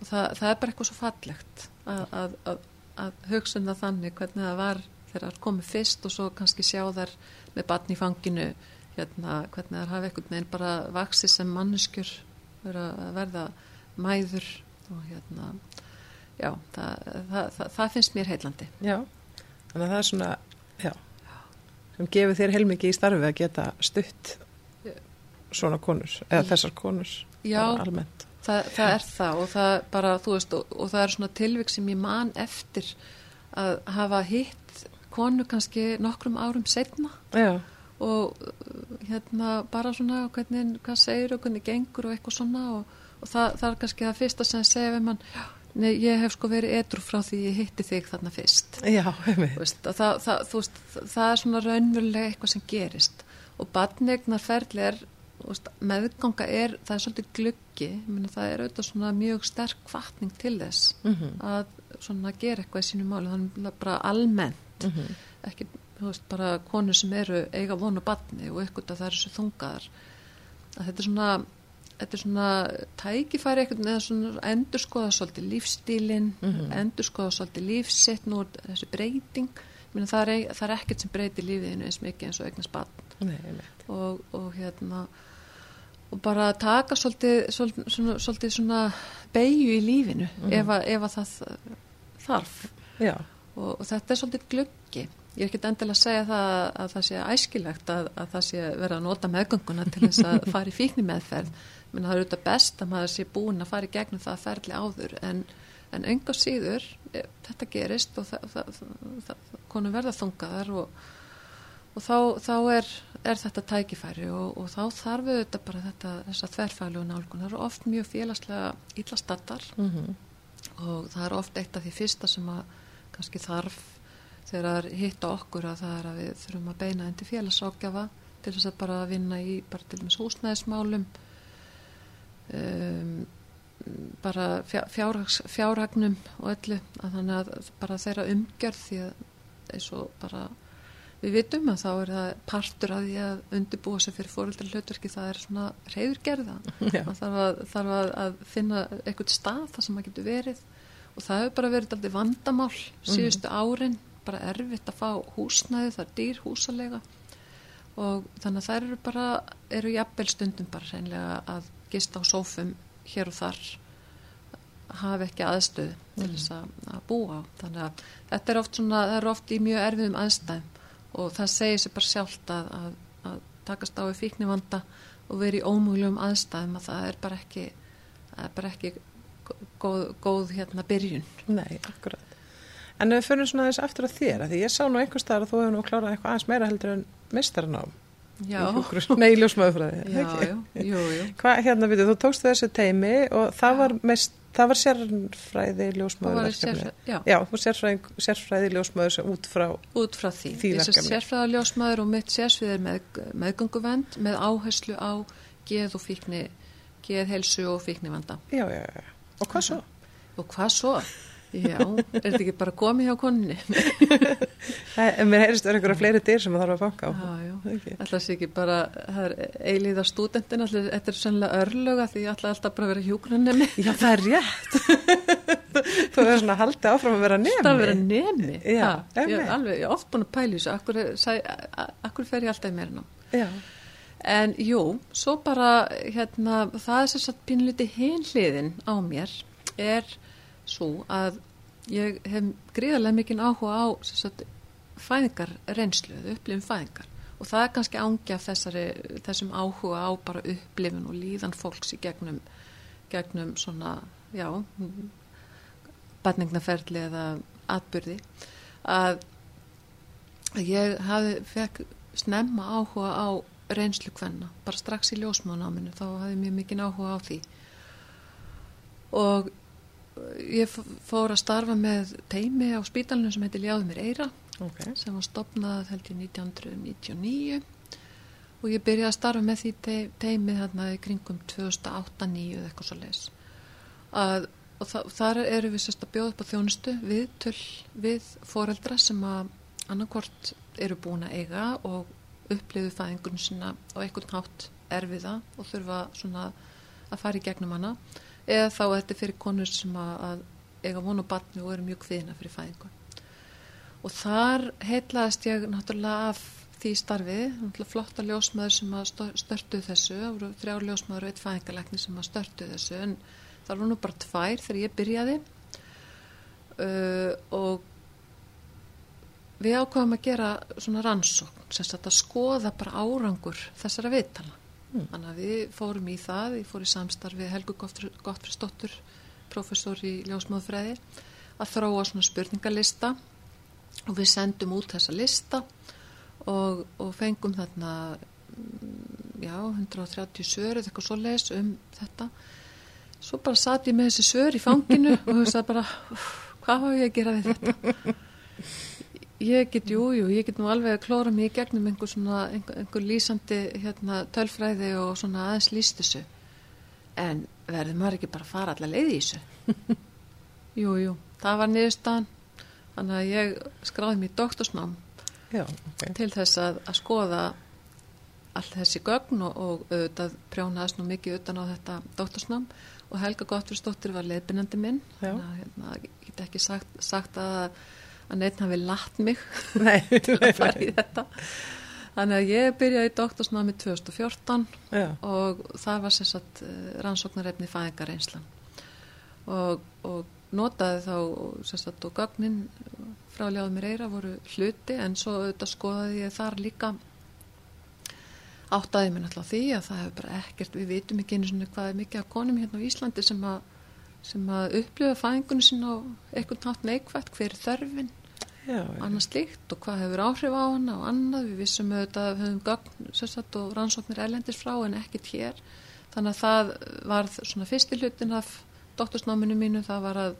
og það, það er bara eitthvað svo fallegt að, að, að, að hugsa um það þannig hvernig það var þegar það komið fyrst og svo kannski sjá þar með batni í fanginu hérna, hvernig það hafa einhvern veginn bara vaksi sem manneskjur að verða mæður og hérna já, það, það finnst mér heitlandi Já þannig að það er svona já, sem gefur þér heilmikið í starfi að geta stutt svona konur eða þessar konur já, almennt. það, það er það og það bara þú veist og, og það er svona tilvík sem ég man eftir að hafa hitt konu kannski nokkrum árum setna já. Og hérna bara svona hvernig, hvað segir og hvernig gengur og eitthvað svona og, og það, það er kannski það fyrsta sem segja við mann Nei, ég hef sko verið edru frá því ég hitti þig þarna fyrst. Já, hefur. Það, það, veist, það er svona raunverulega eitthvað sem gerist og badnegnar er, veist, meðganga er, það er svolítið gluggi, Minna, það er auðvitað svona mjög sterk kvartning til þess mm -hmm. að svona gera eitthvað í sínu máli, þannig bara almennt, mm -hmm. ekki veist, bara konur sem eru eiga vonu badni og eitthvað það er þessu þungaðar, að þetta er svona þetta er svona tækifæri eitthvað eða svona endur skoða svolítið lífstílin, mm -hmm. endur skoða svolítið lífsitt nú þessi breyting. Minna, það, er, það er ekkert sem breytir lífiðinu eins mikið eins og eignast bann og, og hérna og bara taka svolítið svolítið svona, svolítið svona beigju í lífinu mm -hmm. ef, að, ef að það þarf. Og, og þetta er svolítið glöggi Ég er ekki endilega að segja það að það sé æskilegt að, að það sé vera að nota meðgönguna til þess að *laughs* fara í fíkni meðferð menn það er auðvitað best að maður sé búin að fara í gegnum það að ferli áður en, en enga síður e, þetta gerist og það, það, það, konum verða þungaðar og, og þá, þá er, er þetta tækifæri og, og þá þarf auðvitað bara þetta þessa þverfælu nálgun, það eru oft mjög félagslega illastattar mm -hmm. og það er oft eitt af því fyrsta sem að kannski þarf þegar það er hitt á okkur að það er að við þurfum að beina endi félagsákjafa til þess að bara vinna í bara til og með húsnæðismálum um, bara fjárhags, fjárhagnum og öllu að þannig að bara þeirra umgjörð því að eins og bara við vitum að þá er það partur að því að undirbúa sig fyrir fóröldar hlutverki það er svona reyðurgerða það *laughs* þarf, að, þarf að, að finna eitthvað stað það sem það getur verið. Og það hefur bara verið aldrei vandamál síðustu mm -hmm. árin bara erfitt að fá húsnæði, það er dýr húsalega og þannig að þær eru bara, eru jafnvel stundum bara reynilega að gista á sófum hér og þar hafa ekki aðstöð til þess að, að búa á. Þannig að þetta er oft svona, það er oft í mjög erfiðum aðstæðum og það segir sér bara sjálft að, að, að takast á í fíknivanda og verið í ómúljum aðstæðum að það er bara ekki, er bara ekki góð, góð hérna byrjun. Nei, akkurat. En ef við fyrir svona þess aftur að þér, að því ég sá nú einhvers staðar að þú hefur nú klárað eitthvað aðeins meira heldur en mistaranám. Já. Nei, ljósmaðurfræði. Já, já, jú, jú. Hvað, hérna, við, þú tókst þessu teimi og það var mest, það var sérfræði ljósmaður Sérfræði, já. já, þú sérfræði, sérfræði ljósmaður sem út frá út frá því, því verkefni. sérfræða ljósmaður og mitt sérsvið er með, meðgönguvend með áherslu á geð og fíkni geð, helsu og fíknivanda já, já, já. og hvað svo? og hvað svo? Já, er þetta ekki bara komið hjá konunni? *laughs* Nei, en mér heyrist verið einhverja fleiri dyr sem það þarf að banka á. Já, já, okay. alltaf sé ekki bara það er eilíða stúdentin allir, þetta er sannlega örlöga því ætla alltaf bara að vera hjúgrunni Já, það er rétt. Þú hefur svona haldið áfram að vera nemi. Það að vera nemi. Já, ha, ég, er alveg, ég er oft búin að pæla í þessu. Akkur, sæ- akkur fer ég alltaf í meira nám? Já, En jú, svo bara hérna, það er sér satt pínliti á mér svo að ég hef gríðarlega mikinn áhuga á satt fæðingar reynslu, upplifum fæðingar. Og það er kannski ángi af þessari, þessum áhuga á bara upplifun og líðan fólks í gegnum, gegnum svona, já, batningnaferli eða atbyrði að ég hafi, fekk snemma áhuga á reynslu hvenna, bara strax í ljósmánáminu þá hafði mjög mikinn áhuga á því. Og ég fór að starfa með teimi á spítalunum sem heitir Ljáðu mér Eira ok. sem var stopnað held ég 1999 og ég byrjaði að starfa með því te- teimi þarna í kringum 2008-2009 eða eitthvað svo leis að, og þa þar eru við sérst að bjóða upp á þjónustu við töl við foreldra sem að annarkvort eru búin að eiga og upplifu fæðingun sinna á einhvern hátt erfiða og þurfa svona að fara í gegnum hana eða þá er þetta fyrir konur sem að, að eiga vonu batni og eru mjög kviðina fyrir fæðingun og þar heitlaðist ég náttúrulega af því starfi, náttúrulega flotta ljósmaður sem að stö- störtuðu þessu, það voru þrjár ljósmaður og eitt fæðingalækni sem að störtuðu þessu. En það var nú bara tvær þegar ég byrjaði. Uh, og við ákvaðum að gera svona rannsókn, sem sagt að skoða bara árangur þessara viðtala. Mm. Þannig að við fórum í það, ég fór í samstarfi Helgu Gottfriðsdóttur, professor í ljósmaðurfræði, að þróa svona spurningalista og við sendum út þessa lista og, og fengum þarna mm, já, 130 svör eða eitthvað svo leis um þetta svo bara satt ég með þessi svör í fanginu og hugsaði bara "Úff, hvað hafa ég að gera við þetta ég get, jú, jú, ég get nú alveg að klóra mig í gegnum einhver svona, einhver, einhver lýsandi hérna, tölfræði og svona aðeins lýst þessu. En verður maður ekki bara að fara allar leið í þessu? *laughs* Jú, jú, það var niðurstaðan. Þannig að ég skráði mér doktorsnám Já, ok. til þess að, að skoða all þessi gögn og, og auðvitað prjónaðist nú mikið utan á þetta doktorsnám. Og Helga Gottfriðsdóttir var leiðbynandi minn. Þannig að hérna, ég get ekki sagt, sagt að, að neitt hafi latt mig *laughs* Nei, *laughs* til að fara í þetta. Þannig að ég byrjaði í doktorsnámi 2014 Já, og það var sem sagt eh, rannsóknarefni fæðingareynslan og, og notaði þá sem sagt og gögnin frá ljáðum mér eira voru hluti en svo auðvitað skoðaði ég þar líka. Áttaði mér náttúrulega því að það hefur bara ekkert, við vitum ekki einu svona hvað er mikið af konum hérna á Íslandi sem að, sem að upplifa fæðingunum sinna á einhvern nátt neikvætt, hver er þörfin? Já, annað slíkt og hvað hefur áhrif á hana og annað, við vissum auðvitað að við höfum gögn sérstætt og rannsóknir erlendis frá en ekkert hér. Þannig að það var svona fyrsti hlutin af doktorsnáminu mínu. Það var að,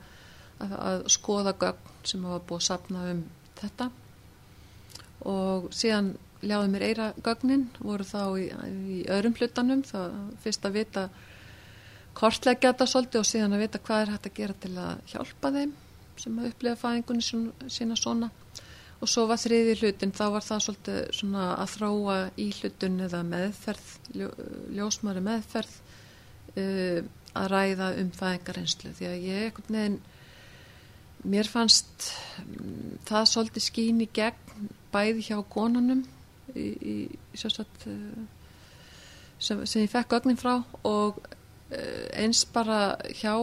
að, að skoða gögn sem var búið að sapna um þetta. Og síðan ljáði mér eira gögnin voru þá í, í öðrum hlutanum. Það fyrst að vita kortleggja þetta svolítið og síðan að vita hvað er hægt að gera til að hjálpa þeim sem að upplifa fæðingunni sín- sína svona. Og svo var þriði hlutin þá var það svolítið svona að þróa í hlutun eða meðferð ljó, ljósmaður meðferð uh, að ræða um fæðingarreynslu. Því að ég einhvern veginn mér fannst mm, það svolítið skín í gegn bæði hjá konunum í, í, í sérstætt sem, sem ég fekk gögnin frá og uh, eins bara hjá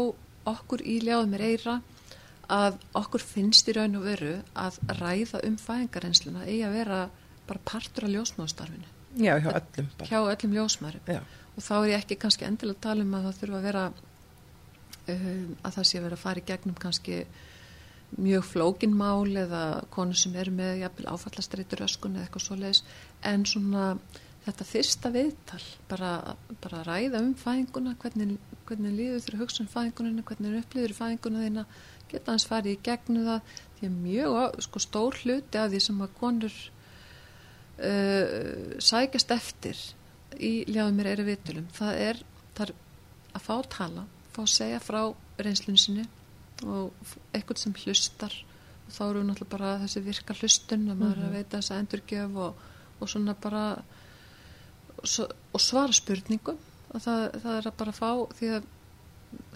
okkur í ljáðum er eira að okkur finnst í raun og veru að ræða um fæðingareinsluna eigi að vera bara partur af ljósmáðstarfinu. Já, hjá öllum bara. Hjá öllum ljósmaðurum. Já. Og þá er ég ekki kannski endilega að tala um að það þurfa að vera, um, að það sé að vera að fara í gegnum kannski mjög flókinmál eða konur sem eru með jafnvel áfallastreitur öskun eða eitthvað svo leiðis, en svona þetta fyrsta viðtal, bara, bara ræða um fæðinguna, hvernig, hvernig líður þurfa hugsun fæðingunina, hvernig upplýður fæðinguna þína, geta hans farið í gegnu það, því að mjög sko, stór hluti af því sem að konur uh, sækjast eftir í ljáðum mér eru vitulum það er, það er að fá tala fá að segja frá reynslunni sinni og eitthvað sem hlustar og þá eru náttúrulega bara þessi virka hlustun að maður mm -hmm. að veita þessa endurgjöf og, og svona bara og, svara spurningum og það, það er að bara fá því að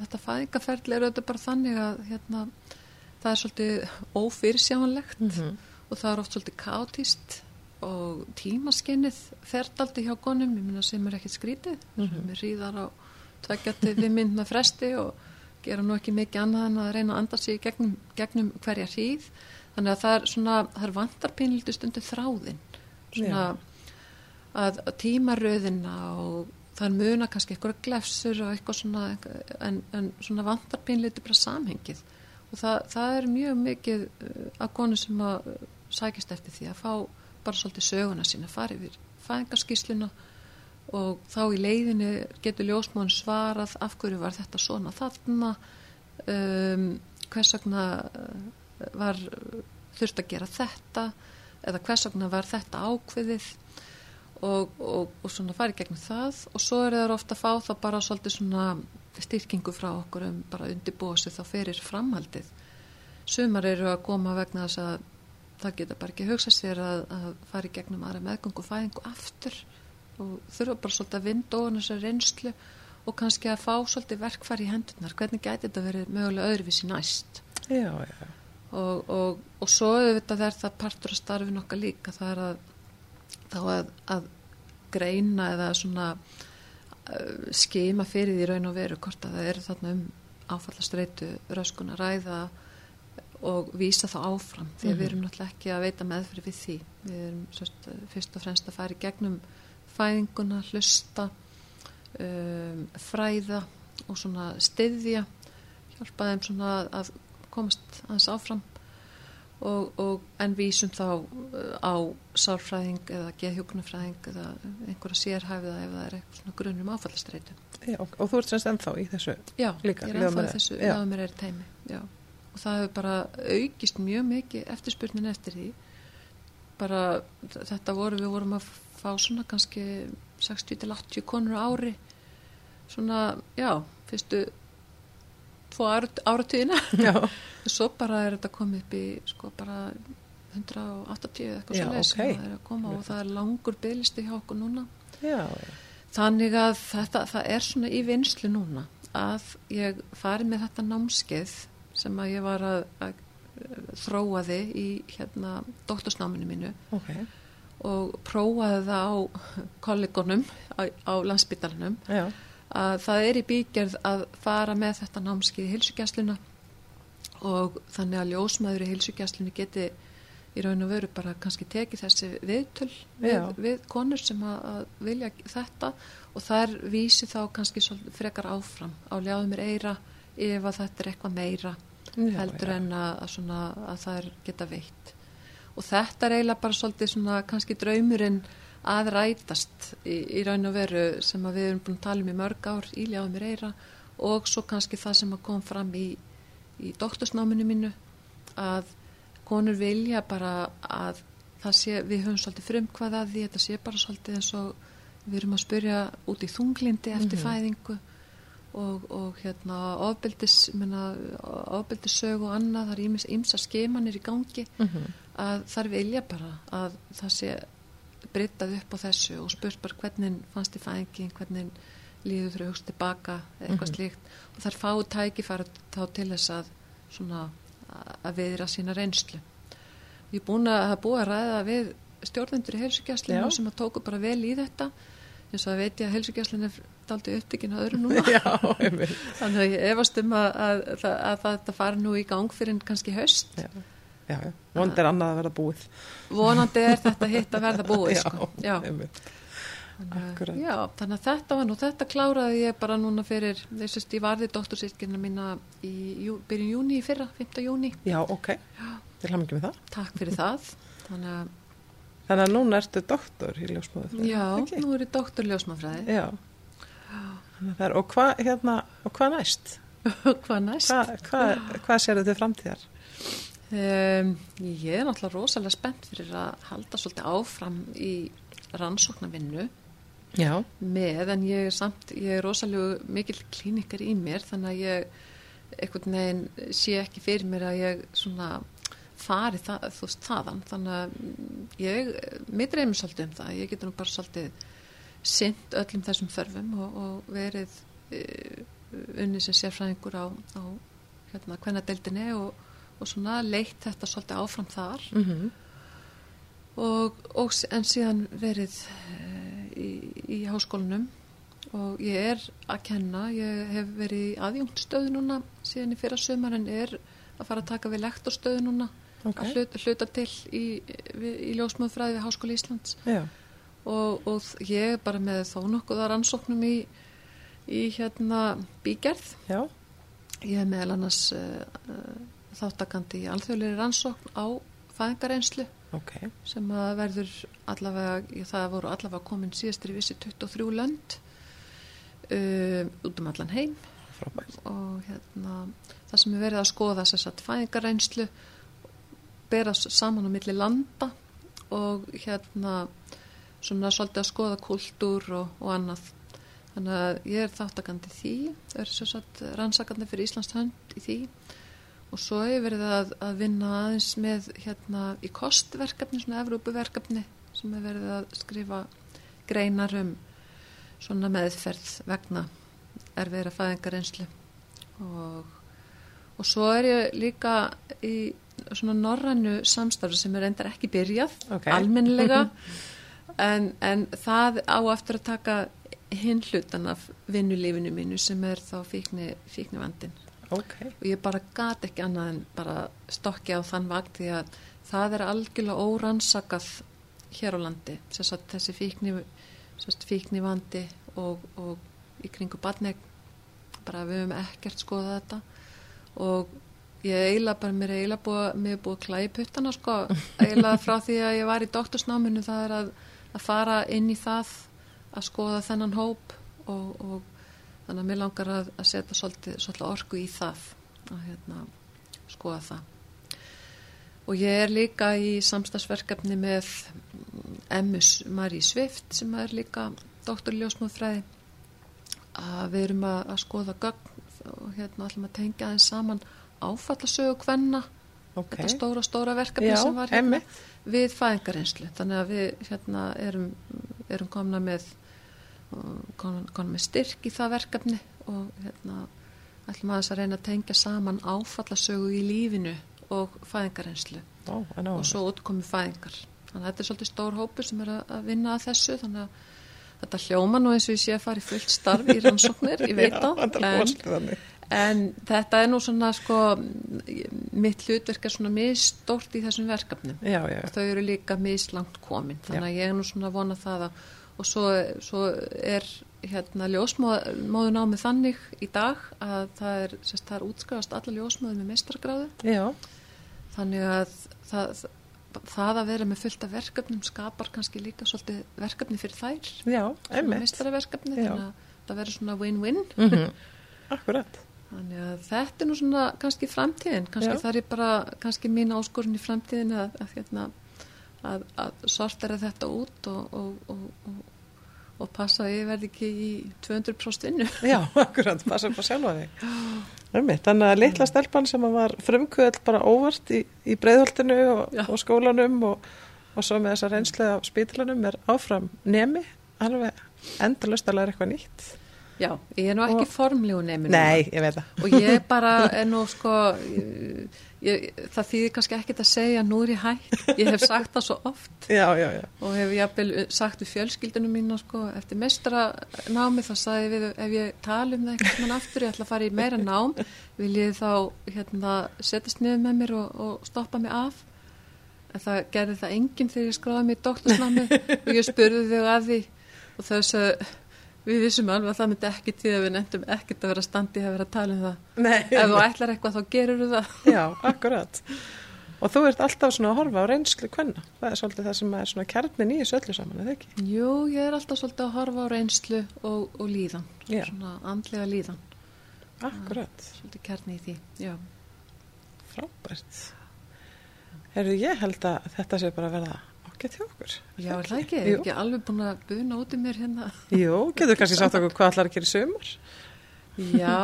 þetta fæðingaferðli eru þetta bara þannig að hérna, það er svolítið ófyrsjámanlegt mm -hmm. og það er oft svolítið kátíst og tímaskinnið ferðaldi hjá konum, ég minna sem er ekkert skrítið mm -hmm. sem er ríðar á tveggjati við myndna *laughs* fresti og gera nú ekki mikið annað en að reyna að anda sig gegnum, gegnum hverja hríð þannig að það er svona, það er vantarpínlítið stundu þráðinn svona yeah. Að, tímaröðina og er muna kannski eitthvað glefsur og eitthvað svona en, en svona vantarpínlítið bara samhengið. Og það, það er mjög mikið uh, að konu sem að sækist eftir því að fá bara svolítið söguna sína, farið við fæðingarskísluna og þá í leiðinu getur ljósmóðin svarað af hverju var þetta svona þarna um, hvers vegna uh, var þurft að gera þetta eða hvers vegna var þetta ákveðið og, og, og svona farið gegnum það. Og svo er það ofta að fá það bara svolítið svona styrkingu frá okkur um bara undirbósi þá ferir framhaldið. Sumar eru að koma vegna þess að það geta bara ekki hugsa sér að, að fara í gegnum aðra meðgöngu og fæðingu aftur. Og þurfa bara svolítið að vinda ofan þessar reynslu og kannski að fá svolítið verkfæri í hendunar hvernig gæti þetta verið mögulega öðruvísi næst? Já, já. Og, og, og svo auðvitað er það partur af starfin okkar líka. Það er að þá að, að greina eða svona uh, skema fyrir því raun og veru hvort að það eru þarna um áfallastreitu röskun að ræða og vísa þá áfram því að mm -hmm. við erum náttúrulega ekki að veita meðfyrir við því við erum sérst, fyrst og fremst að fara í gegnum fæðinguna, hlusta um, fræða og svona stiðja hjálpa þeim svona að komast aðeins áfram og, og en vísum þá uh, á sálfræðing eða geðhjókunarfræðing eða einhverja sérhæfiða ef það er eitthvað svona grunnum áfallastreitu. Já, og, og þú ert semst ennþá í þessu já, líka? Já, ég er ennþá í þessu, já, mér er teimi, já. Og það hefur bara aukist mjög mikið eftirspurnin eftir því. Bara þetta voru við vorum að fá svona kannski 60-80 konur ári. Svona, já, fyrstu tvo áratíðina *laughs* svo bara er þetta komið upp í sko bara 180 eitthvað svo leið sem það er að koma og það er langur bygglisti hjá okkur núna. Já, já. þannig að þetta, það er svona í vinslu núna að ég fari með þetta námskeið sem að ég var að, að þróa þið í hérna dóttursnáminu mínu okay. og prófaði það á kollegunum á, á landsbytalanum að það er í bígerð að fara með þetta námskið í hilsugjastluna og þannig að ljósmaður í hilsugjastlunni geti í raun og veru bara kannski tekið þessi viðtöl við, við konur sem að, að vilja þetta og þar vísi þá kannski frekar áfram. Á ljáðum er eira ef að þetta er eitthvað meira já, heldur já. en að, að, svona, að það er geta veitt. Og þetta er eiginlega bara svolítið svona kannski draumurinn að rætast í, í raun og veru sem við erum búin að tala um í mörg ár í Ljáðum í Reyra og svo kannski það sem kom fram í, í doktorsnáminu mínu að konur vilja bara að það sé, við höfum svolítið frumkvað að því, þetta sé bara svolítið eins og við erum að spyrja út í þunglindi eftir mm -hmm. fæðingu og, og hérna ofbeldis, ofbeldissög og annað, það er ímsa skemanir í gangi mm -hmm. að þar vilja bara að það sé breytað upp á þessu og spurt bara hvernig fannst þið fæðingin, hvernig líður þurfa hugst tilbaka eitthvað mm -hmm. slíkt. Og þar fáu tæki fara þá til þess að svona að viðra sína reynslu. Ég er búin að hafa búið að ræða við stjórnendur í helsugjastlinu sem að tóku bara vel í þetta. Eins og að veit ég að helsugjastlinu er daldi upptökin að öðru núna. *laughs* Já, þannig að ég efast um að, að, að, að þetta fari nú í gang fyrir kannski höst Já, já, vonandi er annað að verða búið Vonandi er þetta hitt að verða búið sko. Já, já. Þannig, já, þannig að þetta var nú, þetta kláraði ég bara núna fyrir, þess að ég varði doktorsýrkina mína í jú, byrjun júni í fyrra, 5. júni. Já, ok, til ham ekki með það. Takk fyrir það. Þannig að, þannig að núna ertu doktor í ljósmáðufræði. Já, okay. nú er ég doktor í ljósmáðufræði. Já, er, og hvað hérna, og hvað næst? *laughs* hvað næst? Hvað hva, hva sér þetta framtíðar? Um, ég er náttúrulega rosalega spennt fyrir að halda svolítið áfram í rannsóknarvinnu. Já. með en ég er samt, ég er rosalega mikil klínikar í mér þannig að ég einhvern veginn sé ekki fyrir mér að ég svona fari það, þú veist þaðan. Þannig að ég, mér dreymir svolítið um það, ég getur nú bara svolítið synd öllum þessum þörfum og, og verið uh, unni sem sérfræðingur á, á hérna hvenna deildinni og, og svona leitt þetta svolítið áfram þar. Mm -hmm. og, og en síðan verið í, í háskólanum. Og ég er að kenna, ég hef verið í aðjungtstöðu núna síðan í fyrra sömur en er að fara að taka við lektorstöðu núna. Okay. að hluta, hluta til í, í ljósmöðfræði við Háskóli Íslands. Og, og ég er bara með þó nokkuða rannsóknum í, í hérna bígerð. Já. ég hef meðal annars uh, þáttakandi í alþjóðleiri rannsókn á fæðingareynslu okay. sem að verður allavega, það voru allavega komin síðastir í vissi 23 lönd uh, út um allan heim Frábært. og hérna það sem er verið að skoða þess að fæðingarreynslu berast saman á milli landa og hérna svona svolítið að skoða kultúr og, og annað þannig að ég er þáttakandi því er svo satt rannsakandi fyrir Íslands hönd í því og svo hefur verið að, að vinna aðeins með hérna í kostverkefni, svona Evrópuverkefni sem hefur verið að skrifa greinar um svona meðferð vegna erfiðra fæðingareynslu og, og svo er ég líka í svona norrannu samstarfi sem er endar ekki byrjað okay. almennilega *laughs* en, en það á eftir að taka hinn hlutan af vinnulífinu mínu sem er þá fíkni, fíkni vandin okay. og ég bara gat ekki annað en bara stokki á þann vakt því að það er algjörlega órannsakað hér á landi. Þessi fíkni, fíkni vandi og, og í kringu badneg bara við höfum ekkert skoðað þetta. Og ég eiginlega bara mér er eiginlega búið, mér er búið að klæði puttana sko, *laughs* eiginlega frá því að ég var í doktorsnáminu það er að, að fara inn í það að skoða þennan hóp og, og þannig að mér langar að, að setja svolítið, svolítið orku í það að hérna, skoða það. Og ég er líka í samstagsverkefni með Emmus Marí Svift sem er líka doktorljósmóðfræði að við erum að, að skoða gögn og hérna ætlum að tengja aðeins saman áfallasögu hvenna okay. þetta stóra, stóra verkefni Já, sem var hérna við fæðingareynslu þannig að við hérna erum, erum komna með konum með styrk í það verkefni og hérna ætlum aðeins að reyna að tengja saman áfallasögu í lífinu og fæðingarreynslu. Ó, og svo útkomi fæðingar. Þannig að þetta er svolítið stór hópur sem er að vinna að þessu þannig að þetta hljóma nú eins og ég sé að fara í fullt starf í rannsóknir, ég veit *laughs* Já, það en, en þetta er nú svona sko mitt hlutverk er svona misstórt í þessum verkefnum. Já, já. þau eru líka mislangt komin þannig að ég er nú svona að vona það að og svo, svo er hérna ljósmóðun á með þannig í dag að það er, sérst, það er útskjáðast alla ljósmóðun með mestrargráðu Já. þannig að það, það að vera með fullt af verkefnum skapar kannski líka svolítið verkefni fyrir þær. Já, mestrarverkefni, þannig að það verður svona win-win. Mm -hmm. Akkurat Þannig að þetta er nú svona kannski framtíðin, kannski Já. það er bara kannski mín áskorun í framtíðin að, að hérna að, að sortera þetta út og, og, og, og passa að ég verði ekki í 200% vinnu. *laughs* Já, akkurat, passa upp að sjálfa þig. Þannig að litla stelpann sem var frumkvöld bara óvart í, í breyðholtinu og skólanum og svo með þessa reynslega af spítilanum er áfram nemi, alveg endalust að læra eitthvað nýtt. Já, ég er nú ekki formlegu nefnir. Nei, ég veit það. Og ég bara *laughs* er nú sko, ég, það þýðir kannski ekkit að segja nú er ég hægt, ég hef sagt það svo oft Já, já, já. og hef jafnvel sagt við fjölskyldunum mína sko, eftir mestra námi þá sagði ég við ef ég tala um það eitthvað mann aftur, ég ætla að fara í meira nám vil ég þá hérna, setjast niður með mér og, og stoppa mig af en það gerði það enginn þegar ég skráði mig í doktorsnámi og ég spurði þau að því og þess að við vissum alveg að það myndi ekki að við nefndum ekkert að vera standið að vera að tala um það Nei. ef þú ætlar eitthvað þá gerur þú það Já, akkurat. Og þú ert alltaf svona að horfa á reynslu hvenna. Það er svolítið það sem er svona kjarnin í þessu öllu saman, eða ekki? Jú, ég er alltaf svolítið að horfa á reynslu og, og líðan, Já. svona andlega líðan Akkurat. svolítið kjarni í því, já Frábært. Herru, ég held að þetta sé bara verða ágætt hjá okkur. Já, er það ekki, er Jú. ekki alveg búin að buna út í mér hérna Jú, getur kannski sagt okkur hvað að gera í sumar? Já,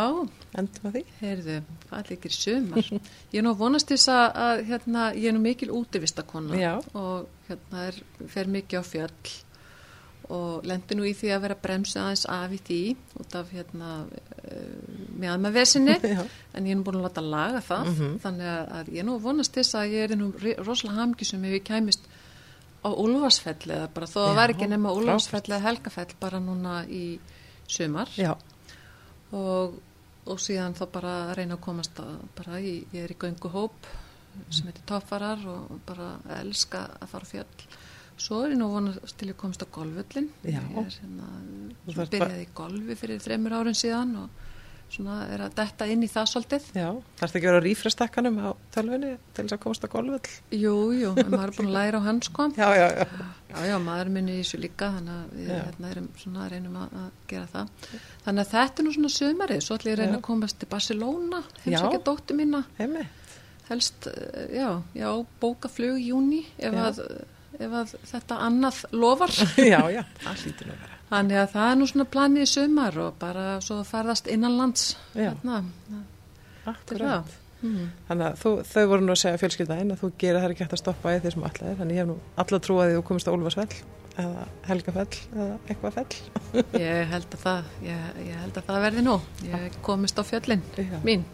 Endum að því. heyrðu, hvað er ekki í sumar Ég er nú vonast þess að, að hérna, ég er nú mikil útivistakonna Já. og hérna er, fer mikið á fjöll og lendi nú í því að vera bremsu aðeins af í því út af hérna meðan með vesinni *laughs* Já. en ég er nú búin að láta laga það Mhm. þannig að, að ég er nú vonast þess að ég er nú rosalega hamgisum ef ég kæmist á Úlfarsfell eða bara þó að væri ekki nema frábært. Úlfarsfell eða Helgafell bara núna í sumar og, og síðan þá bara að reyna að komast að bara í, ég er í gönguhóp sem heitir Toffarar og bara elska að fara fjöll svo er ég nú vonast til ég komast á golfvöllin Já. ég er hérna byrjaði í golfi fyrir þreymur árin síðan og svona er að detta inn í það svolítið já. Þarfst ekki að vera rífrestakkanum á tölvunni til þess að komast að golfvöll? jú, jú, maður er búin að læra á hans sko Já, já, já. Já, já, maður minni í þessu líka þannig að við hérna, erum svona að reynum að, að gera það. Þannig að þetta er nú svona sömarið, svo ætlum ég að reyna Já. að komast til Barcelona, heimsækja dóttir mína, Heimi. helst, eh, já, já, bóka flug í júni ef, ef að þetta annað lofar. *laughs* Já, já. Það hlýtur að vera. Þannig að það er nú svona planið í sömar og bara svo að ferðast innanlands. Já. Hérna, það. Mm. Þannig að þú, þau voru nú að segja fjölskyldaðinn að þú gerir það ekki hægt að stoppa í því sem allir þannig ég hef nú alla trú að þú komist á Úlfarsfell eða Helgafell eða eitthvað fell *laughs* Ég held að það, ég, ég held að það verði nú. Ég komist á fjöllin Já. mín.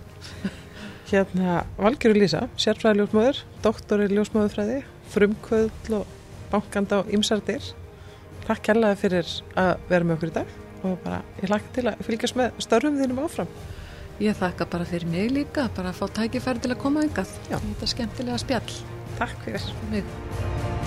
Hérna Valgerur Lísa, sérfræði ljósmóður doktor í ljósmóðurfræði frumkvöðl og bankanda á ymsardir Takk kærlega fyrir að vera með okkur í dag og bara ég hlakka til að fylgjast með störfum þínum áfram Ég þakka bara fyrir mig líka, bara að fá tækifæri til að koma yngað. Þetta er skemmtilega spjall Takk fyrir mig.